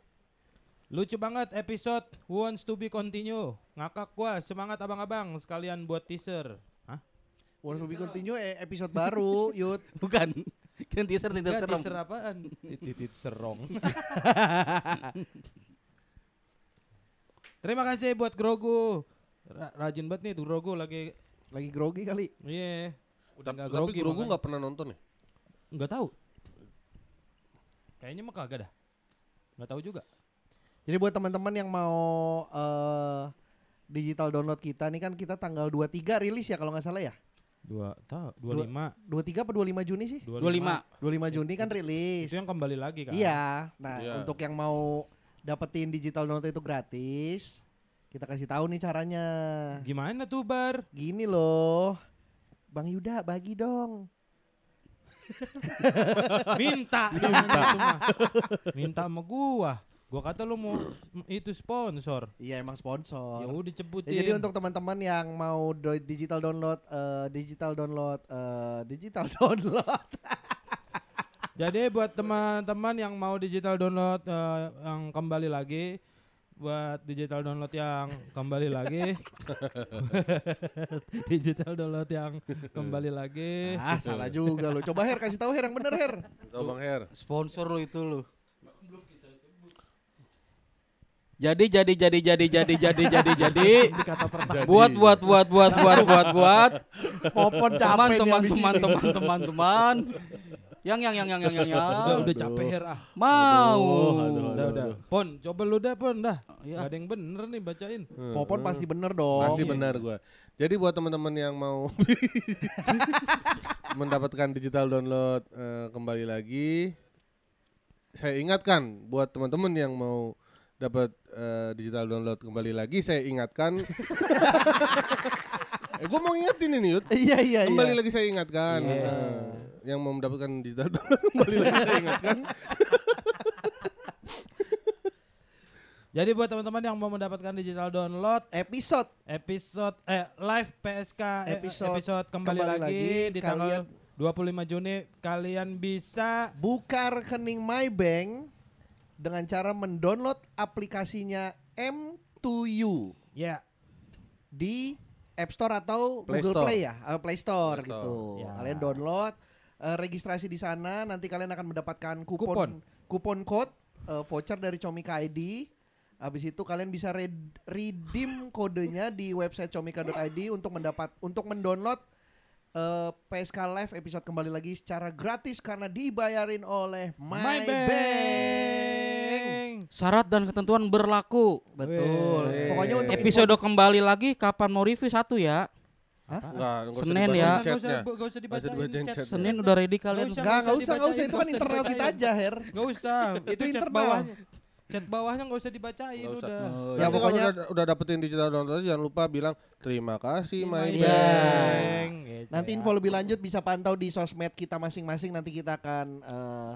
Lucu banget episode Wants to be continue. Ngakak gua, semangat abang-abang sekalian buat teaser. Hah? Once we continue eh, episode baru, Yud. Bukan. Kira teaser teaser Enggak, serem. teaser apaan? Titit serong. Terima kasih buat Grogu. Ra- rajin banget nih tuh Grogu lagi Lagi grogi kali. Iya. Udah Tapi, enggak tapi grogi. Nggak pernah nonton ya? Nggak tahu. Kayaknya mah kagak dah. Nggak tahu juga. Jadi buat teman-teman yang mau eh digital download kita nih kan kita tanggal 23 rilis ya kalau nggak salah ya. Dua tahu. Dua Dua- lima. 23 apa 25 Juni sih? Dua 25. 25 Juni kan rilis. Itu yang kembali lagi kan. Iya. Nah, Iya. untuk yang mau dapetin digital download itu gratis, kita kasih tahu nih caranya. Gimana tuh bar? Gini loh. Bang Yuda bagi dong. Minta. Minta. Minta sama gua. Gua kata lu mau itu sponsor. Iya emang sponsor. Ya udah cebutin. Ya, jadi untuk teman-teman yang mau do- digital download, eh, digital download, eh, digital download. Jadi buat teman-teman yang mau digital download eh, yang kembali lagi buat digital download yang kembali lagi digital download yang kembali lagi ah salah juga lo. Coba Her kasih tahu Her yang bener Her. Tahu Bang Her. Sponsor lo itu lo. Jadi jadi jadi jadi jadi jadi jadi jadi Kata pertama. buat buat buat buat buat buat buat Popon teman capek teman teman teman teman yang yang yang yang yang yang udah yang udah capek Her, ah mau udah udah pon coba lu dah pon dah Ya. Gak ada yang bener nih bacain Popon pasti bener dong. Pasti benar gua. Jadi buat teman-teman yang mau mendapatkan digital download eh, kembali lagi saya ingatkan buat teman-teman yang mau dapat eh, digital download kembali lagi saya ingatkan eh gua mau ingetin ini Yud. Iya iya iya. Kembali lagi saya ingatkan Iya. eh, yang mau mendapatkan digital download kembali lagi saya ingatkan Jadi buat teman-teman yang mau mendapatkan digital download Episode episode eh live PSK eh, Episode episode kembali, kembali lagi, lagi, di tanggal kalian- 25 Juni kalian bisa buka rekening MyBank dengan cara mendownload aplikasinya M2U ya di App Store atau Play Google Store. Play ya, Eh, Play Store Play Store. gitu. Ya. Kalian download, eh, registrasi di sana, nanti kalian akan mendapatkan kupon Kupon. kupon, code eh, voucher dari Comika ID. Habis itu kalian bisa red- redeem kodenya di website comika.id untuk mendapat untuk mendownload eh, PSK Live episode kembali lagi secara gratis karena dibayarin oleh MyBank. Syarat dan ketentuan berlaku. Betul. Weh. Pokoknya untuk Episode kembali lagi kapan mau review satu ya? Enggak, enggak usah Senin ya. Gak usah, chatnya. gak usah Nggak usah dibacain dibacain chat. chatnya. Senin udah ready kalian. Enggak, enggak usah, enggak usah itu kan nggak internal kita aja, Her. Gak usah. Itu internal. bawahnya. Chat bawahnya gak usah dibacain Nggak usah. udah. Oh, Ya, Ya pokoknya- udah, udah dapetin digital download jangan lupa bilang terima kasih Iya. Bank, gitu Nanti ya. info lebih lanjut bisa pantau di sosmed kita masing-masing. Nanti kita akan eh,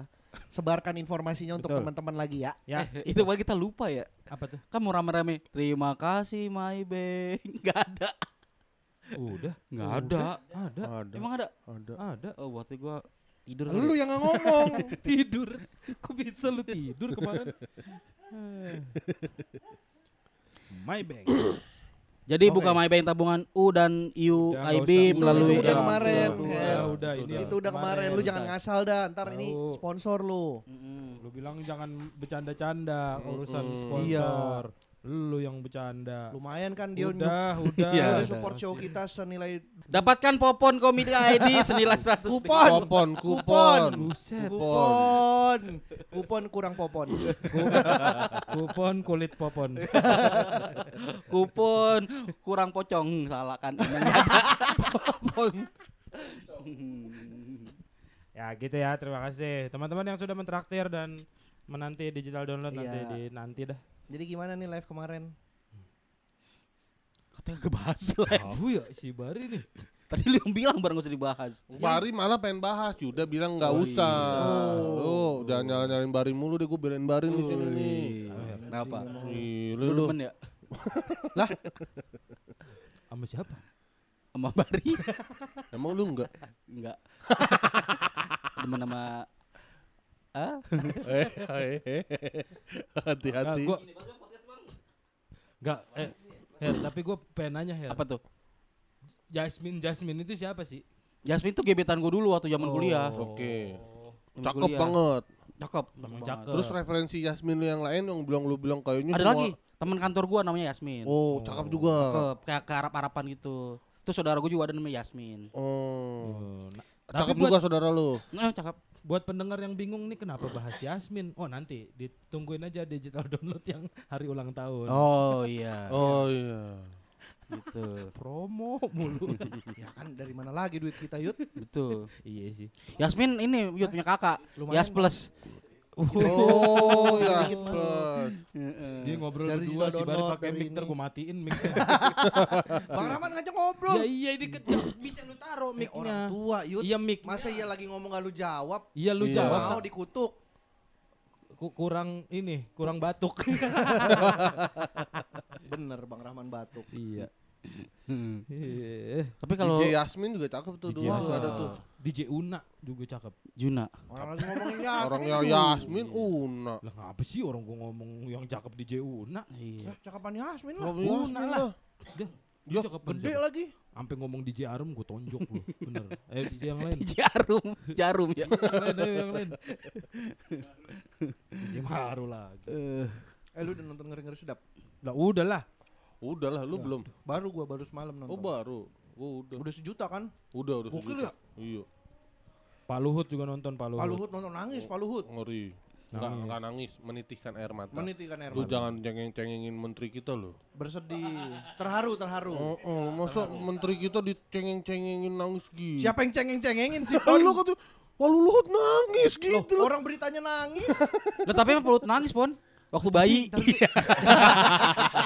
sebarkan informasinya untuk teman-teman lagi ya. Ya, Eh, itu baru kita lupa ya. apa tuh? Kan mau rame-rame. Terima kasih my bank. Gak ada. Udah. Gak ada. Ada. Ada. Emang ada? ada. Ada. Oh waktu gua tidur. Lu yang nggak ngomong. tidur. Kok bisa lu tidur kemarin? My Bank. Jadi Oke. buka my bank tabungan U dan Udah, nggak UIB usah. Itu- melalui itu udah kemarin, Udah, Her. udah, udah, ini itu udah kemarin. Lu jangan ngasal dah. Ntar ini sponsor lu. Mm-mm. Lu bilang jangan bercanda-canda urusan sponsor. Lu yang bercanda. Lumayan kan dia Udah, udah. Iya. udah support show kita senilai Dapatkan popon komik ID senilai 100 Kupon. Kupon, kupon. Kupon. Buset. kupon. Kupon kurang popon. Kupon kulit popon. Kupon kurang pocong salah kan. ya gitu ya, terima kasih. Teman-teman yang sudah mentraktir dan menanti digital download nanti Iya. di nanti dah. Jadi gimana nih live kemarin? Katanya kebahas lah. Tahu ya si Bari nih. Tadi lu yang bilang bareng usah dibahas. Bari malah pengen bahas, Yuda bilang nggak Oh, usah. iya. Lu jangan nyalain Bari mulu deh, gue belain Bari di sini nih. Kenapa? Ih, Lu Lu, lu. demen ya? Sama siapa? Sama Bari? Emang lu enggak? Enggak. demen sama Ah? Eh, eh, eh. hati-hati. Enggak, gua Enggak, eh Her, tapi gue pengen nanya Her. Apa tuh? Jasmine Jasmine itu siapa sih? Jasmine tuh gebetan gue dulu waktu zaman kuliah. Oke. Zaman Cakep kuliah. banget. Cakep. Cakep. Terus referensi Yasmin lu yang lain yang bilang lu bilang kayaknya Ada semua- lagi teman kantor gua namanya Yasmin. Oh, cakep juga. Cakep, kayak kearap-arapan gitu. Terus saudara gue juga ada namanya Yasmin. Oh. Oh, nah, Cakep tapi buat, juga saudara lu. Nah, cakep. buat pendengar yang bingung nih kenapa bahas Yasmin? Oh nanti ditungguin aja digital download yang hari ulang tahun. Oh iya. Oh iya. Gitu. Promo mulu. Ya kan dari mana lagi duit kita Yud? Betul. iya sih. Yasmin ini Yud punya kakak. Lumayan, Yas plus. Oh, ya plus. Dia ngobrol Dari berdua digital si Bari download, pakai mic ini. gue matiin mic Bang Rahman ngajak ngobrol. ya iya dikejar bisa lu taruh Eh, orang mic-nya. tua Yud. Iya mic. Masa iya lagi ngomong gak lu jawab? Iya lu Iya. jawab. Mau dikutuk. ku- kurang ini, kurang batuk. Bener Bang Rahman batuk. iya. Hmm. Eh, Tapi kalau DJ Yasmin juga cakep tuh DJ dulu tuh Yasmin. ada tuh. DJ Una juga cakep. Juna. Orang lagi ngomongin Yasmin. Orangnya tuh. Yasmin Una. Lah ngapa sih orang gua ngomong yang cakep DJ Una? Iya. Ya, cakapan Yasmin lah. Una lah. lah. Dia, Ya, cakep Gede lagi. Sampai ngomong DJ Arum gue tonjok lu. Bener. Ayo DJ yang lain. Jarum, jarum ya. yang lain, yang lain. DJ Maru lagi. Eh, Eh lu udah nonton ngeri-ngeri sedap? Lah udahlah. Udah lah, lu belum. Baru gua baru semalam nonton. Oh baru. Oh, udah. Udah sejuta kan? Udah, udah. Gokil sejuta. Iya. Pak Luhut juga nonton Pak Luhut. Pak Luhut nonton nangis, Pak Luhut. Ngeri. Enggak, Nangis. enggak nangis, menitikan air mata. Menitikan air Lu mata. jangan cengeng-cengengin menteri kita loh. Bersedih. Terharu, terharu. Oh, oh, masa menteri kita dicengeng-cengengin nangis gitu. Siapa yang cengeng-cengengin sih? Oh, lu kata, wah lu Luhut nangis gitu loh. orang beritanya nangis. Lah tapi emang perut nangis, Pon. Waktu bayi.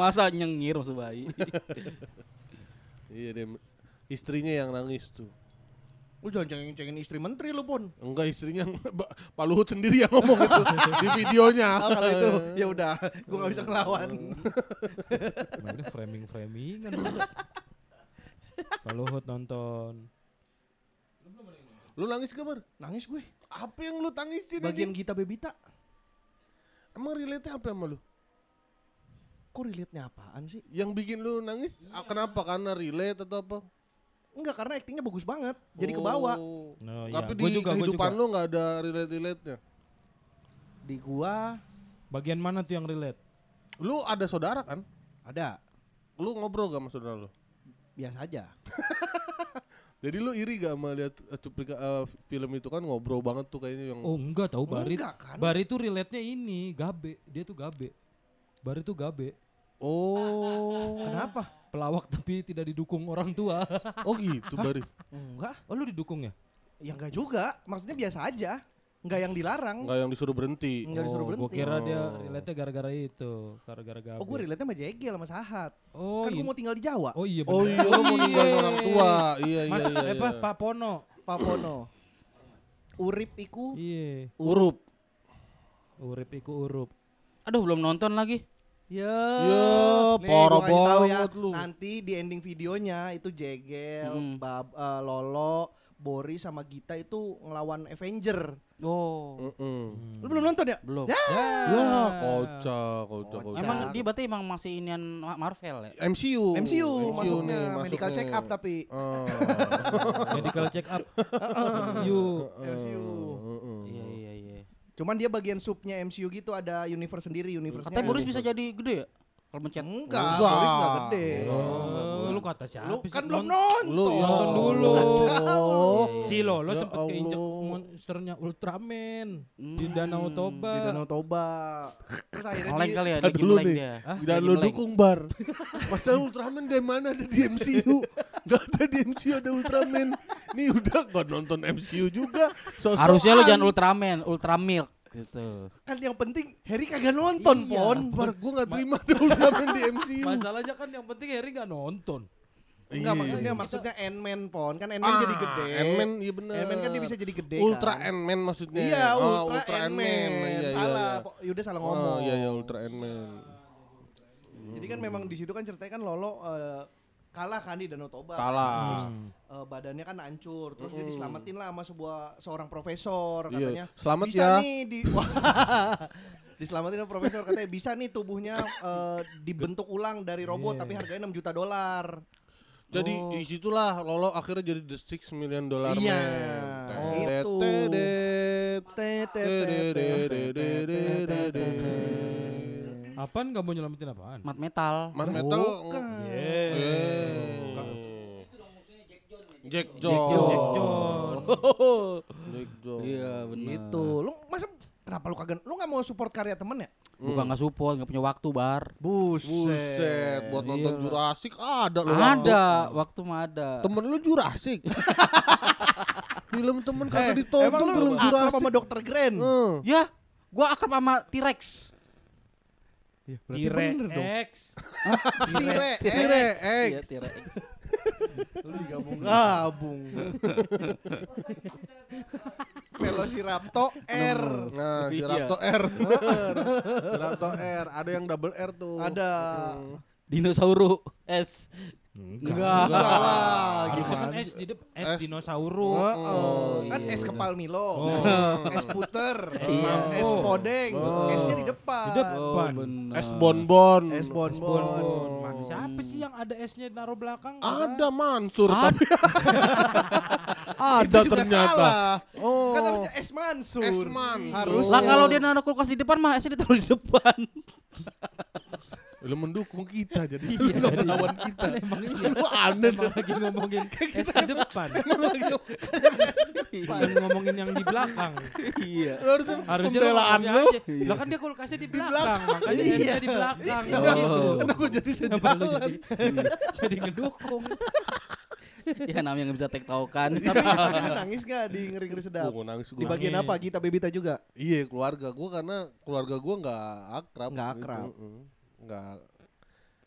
Masa nyengir waktu bayi. Iya deh. Istrinya yang nangis tuh. Lu jangan cengeng-cengeng istri menteri lu pun. Enggak istrinya Pak Luhut sendiri yang ngomong itu di videonya. Ah, kalau itu ya udah, gua nggak bisa ngelawan. Mainnya framing-framingan. Kalau Luhut nonton. Lu nangis gak, Bar? Nangis gue. Apa yang lu tangisin Bagian ini? Gita Bebita. Emang relate apa sama lu? Kok relate-nya apaan sih? Yang bikin lu nangis ah, kenapa? Karena relate atau apa? Enggak, karena aktingnya bagus banget. Jadi ke bawah. Oh. No, Tapi ya. di Gua juga, gua kehidupan juga. lu nggak ada relate-relate-nya. Di gua Bagian mana tuh yang relate? Lu ada saudara kan? ada Lu ngobrol gak sama saudara lu? biasa aja. Jadi lu iri gak sama lihat eh, cuplika eh, film itu kan ngobrol banget tuh kayaknya yang Oh enggak tahu Bari. Enggak kan? Bari tuh relate-nya ini, gabe. Dia tuh gabe. Bari tuh gabe. Oh. Kenapa? Pelawak tapi tidak didukung orang tua. Oh gitu Bari. Enggak. Oh lu didukung ya? Ya enggak juga. Maksudnya biasa aja. Enggak yang dilarang. Enggak yang disuruh berhenti. Enggak disuruh oh, berhenti. Gua kira dia Oh. relate-nya gara-gara itu, gara-gara gabe. Oh, gue relate sama Jegel sama Sahat. Oh, kan gue ini- mau tinggal di Jawa. Oh iya Oh bener. iya lu mau ninggalin orang tua. Iya iya Mas iya. eh, apa iya. Pak Pono. Pak Pono. Urip iku Iya. Urup. Urip iku urup. Aduh belum nonton lagi. Ya, Ya, Nih, parah gua kasih tahu banget lu. Nanti di ending videonya itu Jegel, Mm. Bab, eh, Lolo, Boris sama Gita itu ngelawan Avenger. Oh. Heeh. Lu belum nonton ya? Belum. Ya. Ya, kocak, kocak, kocak. Emang dia berarti emang masih inian Ma- Marvel ya? MCU. MCU, masuknya nih, medical masuknya. check up tapi Oh. Medical check up. Yuk. MCU. Heeh. Iya iya iya. Cuman dia bagian subnya MCU gitu ada universe sendiri, universe Katanya Boris bisa jadi gede ya? Kalau mencet. Enggak, Enggak. Boris enggak gede. Oh, lu kata siapa? Lu kan belum Non- nonton. Lu Nonton dulu. Oh. Si Lolo Ya sempet keinjek monsternya Ultraman di Hmm. Danau Toba. Di Danau Toba. Terus akhirnya dia- kali ya, lagi dulu nih. dia. Dan lo nge-lag. dukung bar. Masa Ultraman dari mana ada di MCU? Gak ada di MCU ada Ultraman. Nih udah gak nonton MCU juga. Harusnya lu jangan Ultraman, Ultramilk gitu. kan yang penting Harry kagak nonton, Iya. Pon. Bar gue gak terima ada Ultraman di MCU. Masalahnya kan yang penting Harry nggak nonton. Enggak Iya. maksudnya maksudnya Ant-Man, Pon. Kan Ant-Man Ah, jadi gede. Ant-Man iya bener. Ant-Man kan dia bisa jadi gede Ultra kan. Ant-Man maksudnya. Iya, Oh, Ultra, Ant-Man. Iya, iya, salah, iya. Po- Yuda salah Oh, ngomong. iya iya Ultra Ant-Man. Jadi kan memang di situ kan ceritanya kan Lolo eh, kalah kan di Danau Toba. Kalah. Eh, badannya kan hancur, terus dia Mm. diselamatin lah sama sebuah seorang profesor Iya. katanya. Selamat bisa ya. nih di diselamatin sama profesor katanya bisa nih tubuhnya eh, dibentuk ulang dari robot Iya. tapi harganya 6 juta dolar. Jadi Oh. di situlah Lolo akhirnya jadi the six million dollar Iya, man. itu. Apaan kamu nyelamatin apaan? Mat metal. Man metal. Bukan. Yeah. Eh. Jack Jack John. John. Jack John. Jack John. Iya benar. Gitu. Lu masa kenapa lu kagak lu nggak mau support karya temen ya? Bukan nggak support, nggak punya waktu bar. Buset, buat nonton Iya. Jurassic ada loh. Ada, waktu mah ada. Temen lu Jurassic. Film temen Eh, kagak ditonton emang lu film Jurassic. sama Dr. Grand? Eh. Ya, gua akrab sama T-Rex. T-Rex. Tire, Tire X. Iya, T-Rex. Lu digabung-gabung. Velociraptor R. Nah, si Iya. Raptor R. Si Raptor R. Ada yang double R tuh. Ada. Hmm. Dinosaurus S. Enggak. Enggak. Enggak lah, Harusnya kan gimana S di depan S S. dinosaurus. Oh, iya, kan es bener. kepal Milo, Oh. es puter, Iya. es podeng, Oh. esnya di depan. Di depan. Oh, benar. S bonbon. Es Bonbon. bonbon. Man, siapa sih yang ada S-nya naruh belakang? Ada Mansur Ada. tapi ada Itu ternyata. salah. Oh. Kan harusnya es mansur. Es Mansur. Harus. Lah kalau dia naruh kulkas di depan mah esnya ditaruh di depan. lu mendukung kita jadi Iya, lu jadi- melawan kita. Kan emang iya. Lu aneh Emang lagi ngomongin S di depan. Bukan ngomongin yang di belakang. Iya. Lu harusnya Harusnya pembelaan lu. aja. Lah kan dia kulkasnya di belakang, makanya Iya. Di belakang. Oh. Gitu. Kenapa jadi Kenapa lu sejalan? jadi, jadi ngedukung? Ya namanya nggak bisa tektokan. Tapi tapi lu nangis gak di ngeri-ngeri sedap? Gua nangis Di bagian apa? Gita Bebita juga? Iya keluarga gua karena keluarga gua nggak akrab. Nggak gitu. akrab. Mm-mm. Nggak.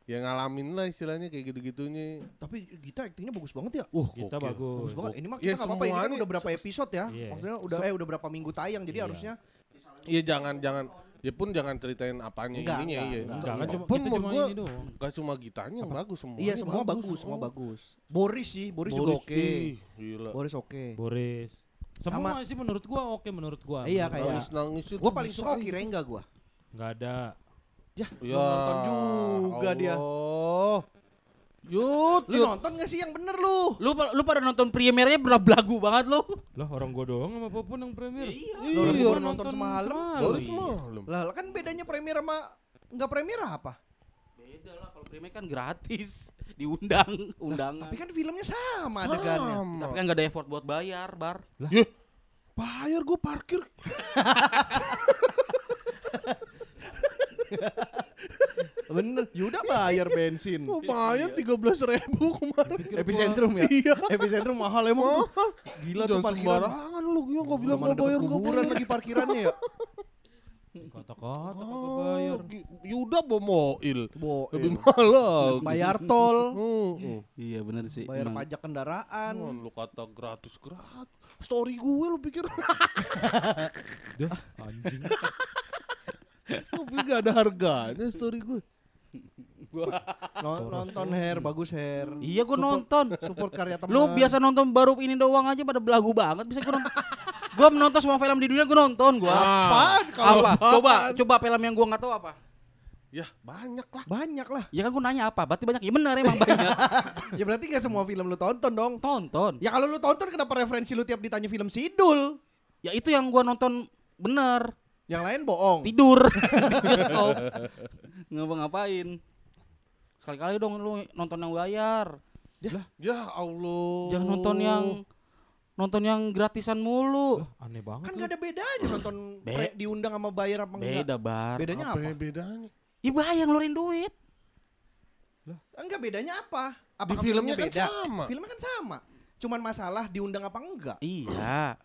ya ngalamin lah istilahnya kayak gitu-gitunya. Tapi Gita aktingnya bagus banget ya. Wah, Kita gokil. bagus. Bagus banget. Ini mah Ya, kita nggak apa-apa. Ini kan udah berapa episode ya? Iya. Maksudnya udah eh udah berapa minggu tayang. Jadi Iya. harusnya Iya jangan jangan ya pun jangan ceritain apanya Enggak, ininya enggak, iya. enggak. Enggak kan cuma Pun kita menurut cuma gua ini doang. Gak cuma gitanya yang bagus semua. iya semua bagus, semua bagus. Boris sih, Boris, juga oke. Gila. Boris oke. Boris. Semua Sama- sih menurut gua oke menurut gua. Iya, kayak- gua. Nangis nangis itu. Gua paling suka. Kirengga gua. nggak ada. Ya, Ya, nonton juga dia. Allah. Yut, Lu yut. nonton gak sih yang bener lu? Lu lu pada nonton premiernya bener belagu banget lu. Lah orang gua doang sama Popon yang premier. Iya. Lu orang Iya. baru nonton semalam. Baru Iya. semalam. Lah kan bedanya premier sama nggak premier apa? Beda lah kalau premier kan gratis, diundang, undangan. Tapi kan filmnya sama adegannya. Sama. Tapi kan gak ada effort buat bayar, Bar. Yeh, bayar gue parkir. Bener. Yuda bayar bensin. Gue bayar tiga belas ribu kemarin. Epicentrum ya? Iya. Epicentrum mahal emang. tuh. Gila tuh parkiran. sembarangan lu, gila gak bilang deket bayar kuburan bayar. lagi parkirannya ya. Kata-kata kagak Oh, bayar. Gi- Yuda bawa mobil. Lebih mahal. bayar tol, Hmm. Iya bener sih. bayar emang. pajak kendaraan. Cuman lu kata gratis gratis. Story gue lu pikir Dah, anjing. Tapi gak ada harganya story gue. Non- nonton hair, bagus hair. Iya gua Support- nonton. Support karya teman. Lu biasa nonton baru ini doang aja pada belagu banget bisa gua nonton. gua menonton semua film di dunia gua nonton gua. Apaan kalau Apa? Coba coba film yang gua nggak tahu apa. Ya banyak lah. banyak lah. Ya kan gua nanya apa? Berarti banyak. Ya benar emang banyak. Ya berarti gak semua film lu tonton dong. Tonton. Ya kalau lu tonton kenapa referensi lu tiap ditanya film Sidul? Ya itu yang gua nonton bener. Yang lain bohong. Tidur. Bioskop. Ngapa-ngapain. Sekali-kali dong lu nonton yang bayar. Ya Allah. Jangan nonton yang nonton yang gratisan mulu. Lah, aneh banget. Kan lu. gak ada bedanya nonton Be- diundang sama bayar apa enggak. Beda, Bar. Bedanya apa? ya bedanya? Ih bayar ngeluarin duit. Enggak bedanya apa? Di Apakah filmnya kan beda? sama. Filmnya kan sama. Cuman masalah diundang apa enggak. Iya.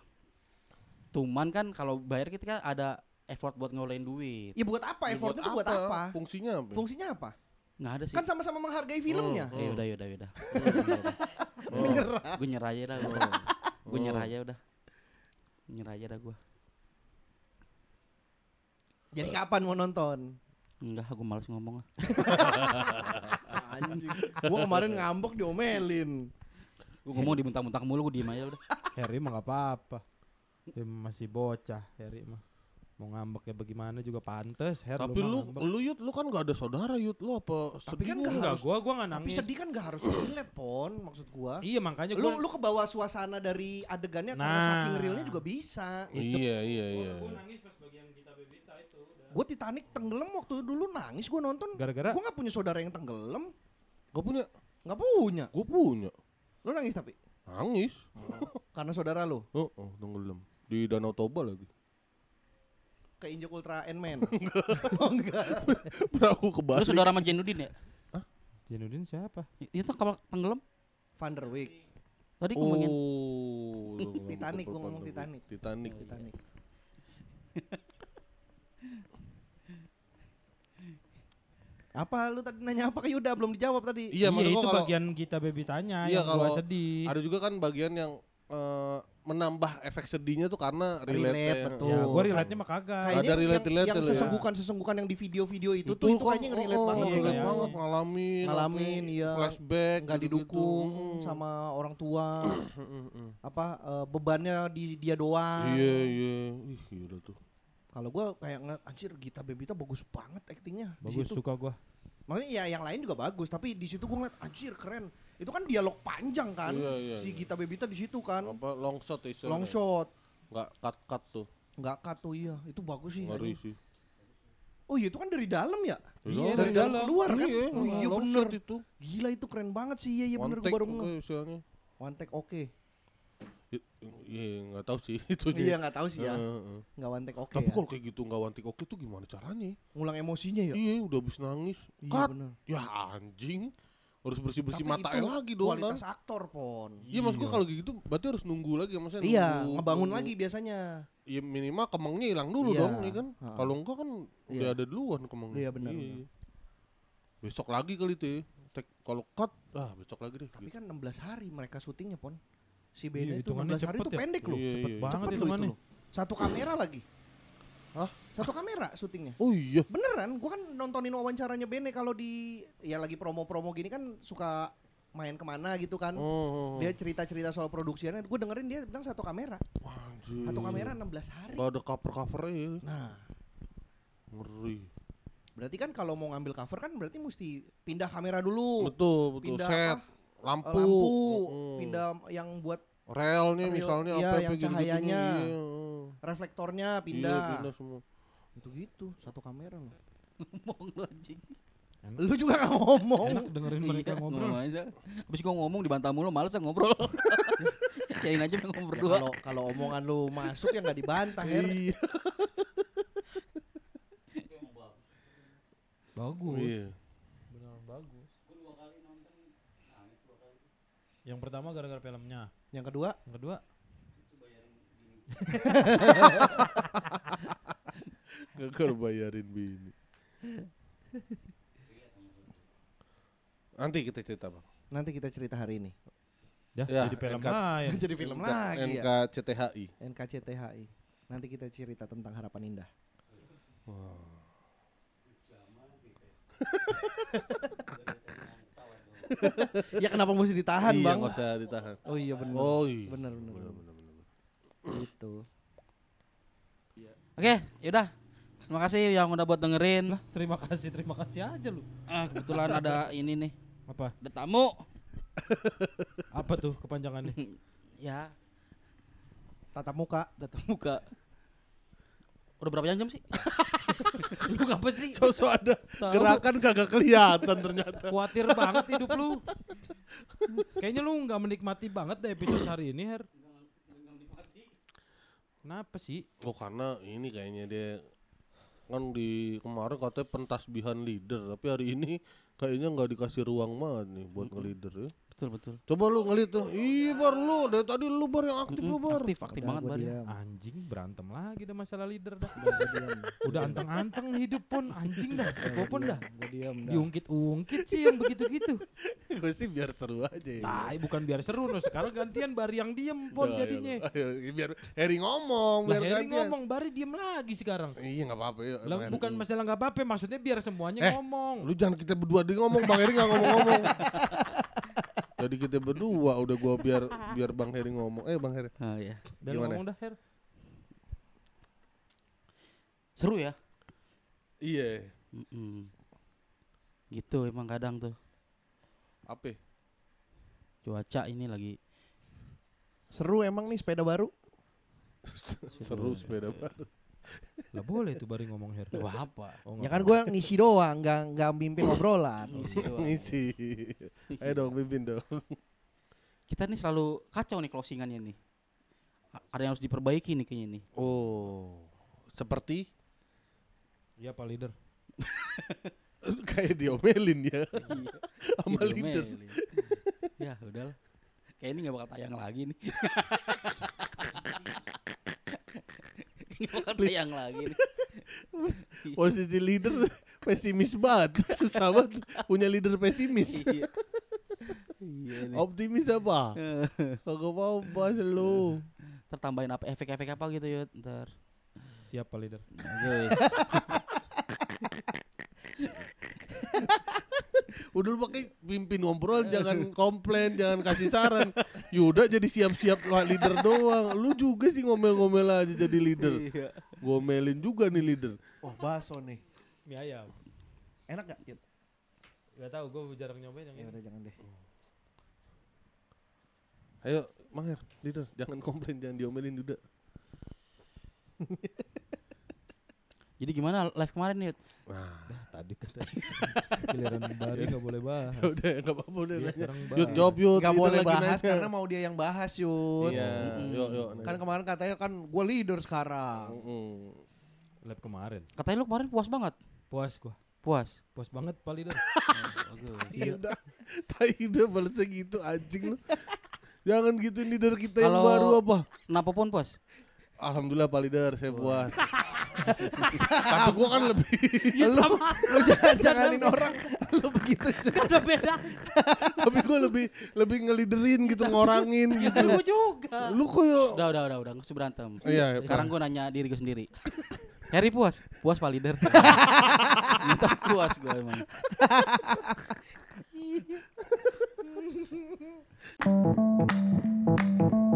Cuman kan kalau bayar kita kan ada effort buat ngeluarin duit. Ya buat apa? Ya, Effortnya tuh buat apa? Fungsinya apa? Fungsinya apa? Nggak ada sih. Kan sama-sama menghargai filmnya. Hmm. Eh udah udah udah. Oh. Gue nyerah aja dah. Gue nyerah aja udah. Nyerah aja dah gue. Jadi kapan mau nonton? Enggak, gue males ngomong. ah. Anjing. Gua kemarin ngambek diomelin. Gue ngomong dibentak-bentak mulu, gue diem aja udah. Harry mah gak apa-apa. Dia masih bocah Harry mah. Mau ngambek ya bagaimana juga pantes. Her, Tapi lu, ngambek. lu Yud, lu kan gak ada saudara Yud, lu apa Tapi kan sedihnya? nggak enggak harus- gua gua gak Tapi nangis. sedih kan gak harus relate pon maksud gua. Iya makanya Lu gua lu ke bawah suasana dari adegannya karena Nah. saking realnya juga bisa. Iya, iya, iya. nangis pas bagian kita bebita itu. Gue Titanic tenggelam waktu dulu nangis gue nonton. Gara-gara Gue nggak punya saudara yang tenggelam, Gak punya, nggak punya. gue punya. Lu nangis tapi Nangis. karena saudara lu Oh, oh tenggelam. Di Danau Toba lagi. Keinjek Ultra Ant-Man. oh enggak. Perahu Lu kebalik. saudara sama Jenudin ya? Jenudin siapa? I- Itu kapal tenggelam. Van der Wijk. Tadi ngomongin Oh, Titanic, gua ngomong Titanic. Titanic. Titanic. apa lu tadi nanya apa ke Yuda belum dijawab tadi? Iya, gua itu kalau bagian kita bebitanya Iya, yang kalau sedih. ada juga kan bagian yang eh, menambah efek sedihnya tuh karena relate, Relate, betul. Ya, gua Kan- relate-nya mah kagak. Ada Kayaknya yang, relate-relate yang ya. sesenggukan-sesenggukan yang di video-video itu, tuh itu kayaknya relate oh, banget. Iya, relate kayaknya. banget ngalamin Ngalamin, iya. flashback nggak didukung Mm. sama orang tua apa eh, bebannya di dia doang Iya, iya. Ih, gila tuh. kalau gua kayak ngeliat anjir Gita Bebita bagus banget aktingnya di Bagus suka gua. makanya ya yang lain juga bagus tapi di situ gua ngeliat anjir keren itu kan dialog panjang kan Iya, iya, si iya. Gita Bebita di situ kan Apa long shot ya istilahnya. long shot Nggak cut-cut tuh. nggak cut tuh iya itu bagus sih Ngeri sih. oh iya itu kan dari dalam ya Iya, dari dari dalam dalam. keluar kan Iya, oh iya long bener shot itu. gila itu keren banget sih iya iya bener take baru pokoknya istilahnya. one take oke I- Iya, nggak tahu sih itu iya nggak tahu sih ya nggak one take oke Tapi ya. kalau kayak gitu nggak one take oke tuh gimana caranya? ngulang emosinya ya Iya, udah habis nangis. iya Cut. bener Ya anjing. Harus bersih-bersih Tapi mata itu lagi dong kan. kualitas aktor pon Iya maksud gua kalau kayak gitu berarti harus nunggu lagi maksudnya iya nunggu- ngebangun nunggu. lagi biasanya Iya minimal kemangnya hilang dulu Iya. dong nih kan. Ha-ha. Kalau enggak kan udah Iya. ada duluan kemangnya. Iya, benar, benar. besok lagi kali itu ya. Tek- kalau cut ah besok lagi deh Tapi gitu. kan 16 hari mereka syutingnya pon. Si Iya, Bene itu hitungannya 16 hari itu ya. pendek loh. Iya, Cepet iya. banget Cepet hitungannya. itu loh. Satu kamera lagi. Hah? Satu kamera syutingnya. oh iya Beneran, gua kan nontonin wawancaranya Bene kalau di ya lagi promo-promo gini kan suka main ke mana gitu kan. oh, Dia cerita-cerita soal produksinya, gue dengerin dia bilang satu kamera. Anjir. Satu kamera 16 hari. Gak ada cover covernya ya. Nah, ngeri berarti kan kalau mau ngambil cover kan berarti mesti pindah kamera dulu. betul betul pindah set apa? lampu, lampu, Mm-mm. pindah yang buat relnya Rel, misalnya iya, apa yang gitu cahayanya. iya. Reflektornya Iya, pindah. pindah semua Itu gitu, satu kamera loh. Ngomong lu anjing. Lu juga gak ngomong. Enak dengerin mereka Iya, ngobrol. ngomong aja. Habis gua ngomong dibantah mulu, males ah ngobrol. Yain aja ngomong Ya, berdua. Kalau kalau omongan lu masuk ya nggak dibantah Her. iya Bagus. iya Benar bagus. Yang pertama gara-gara filmnya. Yang kedua, Yang kedua Gagal bayarin bini. Nanti kita cerita bang. nanti kita cerita hari ini. ya, Ya, jadi film NK lain. Jadi film NK lagi ya. NKCTHI. NKCTHI. Nanti kita cerita tentang harapan indah. ya kenapa mesti ditahan iya, bang? nggak usah ditahan. Oh iya benar. Oh iya. Benar benar. Benar, benar. Itu. Oke, yaudah. Terima kasih yang udah buat dengerin. Terima kasih, terima kasih aja lu. Ah, kebetulan ada ini nih, Apa? ada tamu. Apa tuh kepanjangannya? Ya, Tatap muka. datang muka. Udah berapa jam sih? lu ngapa sih? Sosok ada gerakan kagak kelihatan ternyata. Khawatir banget hidup lu. Kayaknya lu nggak menikmati banget deh episode hari ini, Her. Kenapa sih? Oh karena ini kayaknya dia kan di kemarin katanya pentasbihan leader tapi hari ini kayaknya nggak dikasih ruang banget nih buat nge-leader ya. Betul, betul. Coba lu ngelit tuh. Ih bar lu dari tadi lu bar yang aktif lu bar. Aktif, aktif Udah, banget Bar. diam. Anjing berantem lagi dah masalah leader dah. Udah, anteng-anteng hidup pun anjing dah. Gua pun dah. Gua diam dah. Diungkit-ungkit sih yang begitu-gitu. Gue sih biar seru aja ya. Tai bukan biar seru no. Sekarang gantian Bari yang diem pun Ayo, jadinya. ayo, ayo, biar Harry ngomong, Lah biar Heri gantian. ngomong, Bari diem lagi sekarang. Iya nggak apa-apa ya. Bukan masalah nggak apa-apa, maksudnya biar semuanya Eh, ngomong. Lu jangan kita berdua dia ngomong, Bang Heri nggak ngomong-ngomong. Jadi kita berdua udah gua biar biar Bang Heri ngomong. Eh Bang Heri. Ah, ya. Dan gimana? ngomong dah Her. Seru ya? Iya. Mm-mm. Gitu emang kadang tuh. Apa? Cuaca ini lagi Seru emang nih sepeda baru. Seru sepeda baru. Lah boleh tuh Bari ngomong Her. Wah, apa? Oh, Ya kan gua ngisi doang, nggak nggak mimpin obrolan. Ngisi doang. Ngisi. Ayo dong pimpin dong. Kita nih selalu kacau nih closingannya nih. Ada yang harus diperbaiki nih kayaknya nih. Oh. Seperti Iya Pak Leader. kayak diomelin ya sama Iya, leader. ya udahlah. Kayak ini gak bakal tayang lagi nih. Gak bakal tayang lagi nih. Posisi leader pesimis banget. Susah banget punya leader pesimis. Iya. Iya nih. Optimis apa? Kagak mau bahas lu. Ntar tambahin apa efek-efek apa gitu ya ntar. Siap Pak Leader. Guys. Udah lu pakai pimpin ngobrol, jangan komplain, jangan kasih saran. Yuda jadi siap-siap lah leader doang. Lu juga sih ngomel-ngomel aja jadi leader. Iya. Gomelin juga nih leader. Oh bakso nih. Mie ayam. Enak gak? Ya Gak tau, gue jarang nyobain yang ya ini. udah jangan deh. Ayo, Manger, leader, jangan komplain, jangan diomelin Yuda. Jadi gimana live kemarin nih? Nah, Tadi kata giliran Bari gak boleh bahas. udah enggak apa-apa udah Dia nanya. sekarang Yud, bahas. jawab Yud. Gak leader boleh bahas nanya. karena mau dia yang bahas Yud. Iya, yuk, yuk. Kan kemarin katanya kan gue leader sekarang. Mm-mm. Lab kemarin. Katanya lu kemarin puas banget. Puas gua. Puas. Puas banget Pak Leader. Iya udah. Tai udah balasnya gitu anjing lu. Jangan gitu leader kita yang baru apa? Kenapa pun puas? Alhamdulillah Pak Leader saya puas. Tapi gue kan lebih. Ya lu, lu jangan janganin orang. Lu begitu. Ada beda. Tapi gue lebih lebih ngeliderin gitu, ngorangin gitu. Gue juga. Lu kok yuk. Udah, udah, udah, udah. Gak usah berantem. Iya. iya Sekarang gue nanya diri gue sendiri. Harry puas, puas pak leader. Minta puas gue emang. Thank you.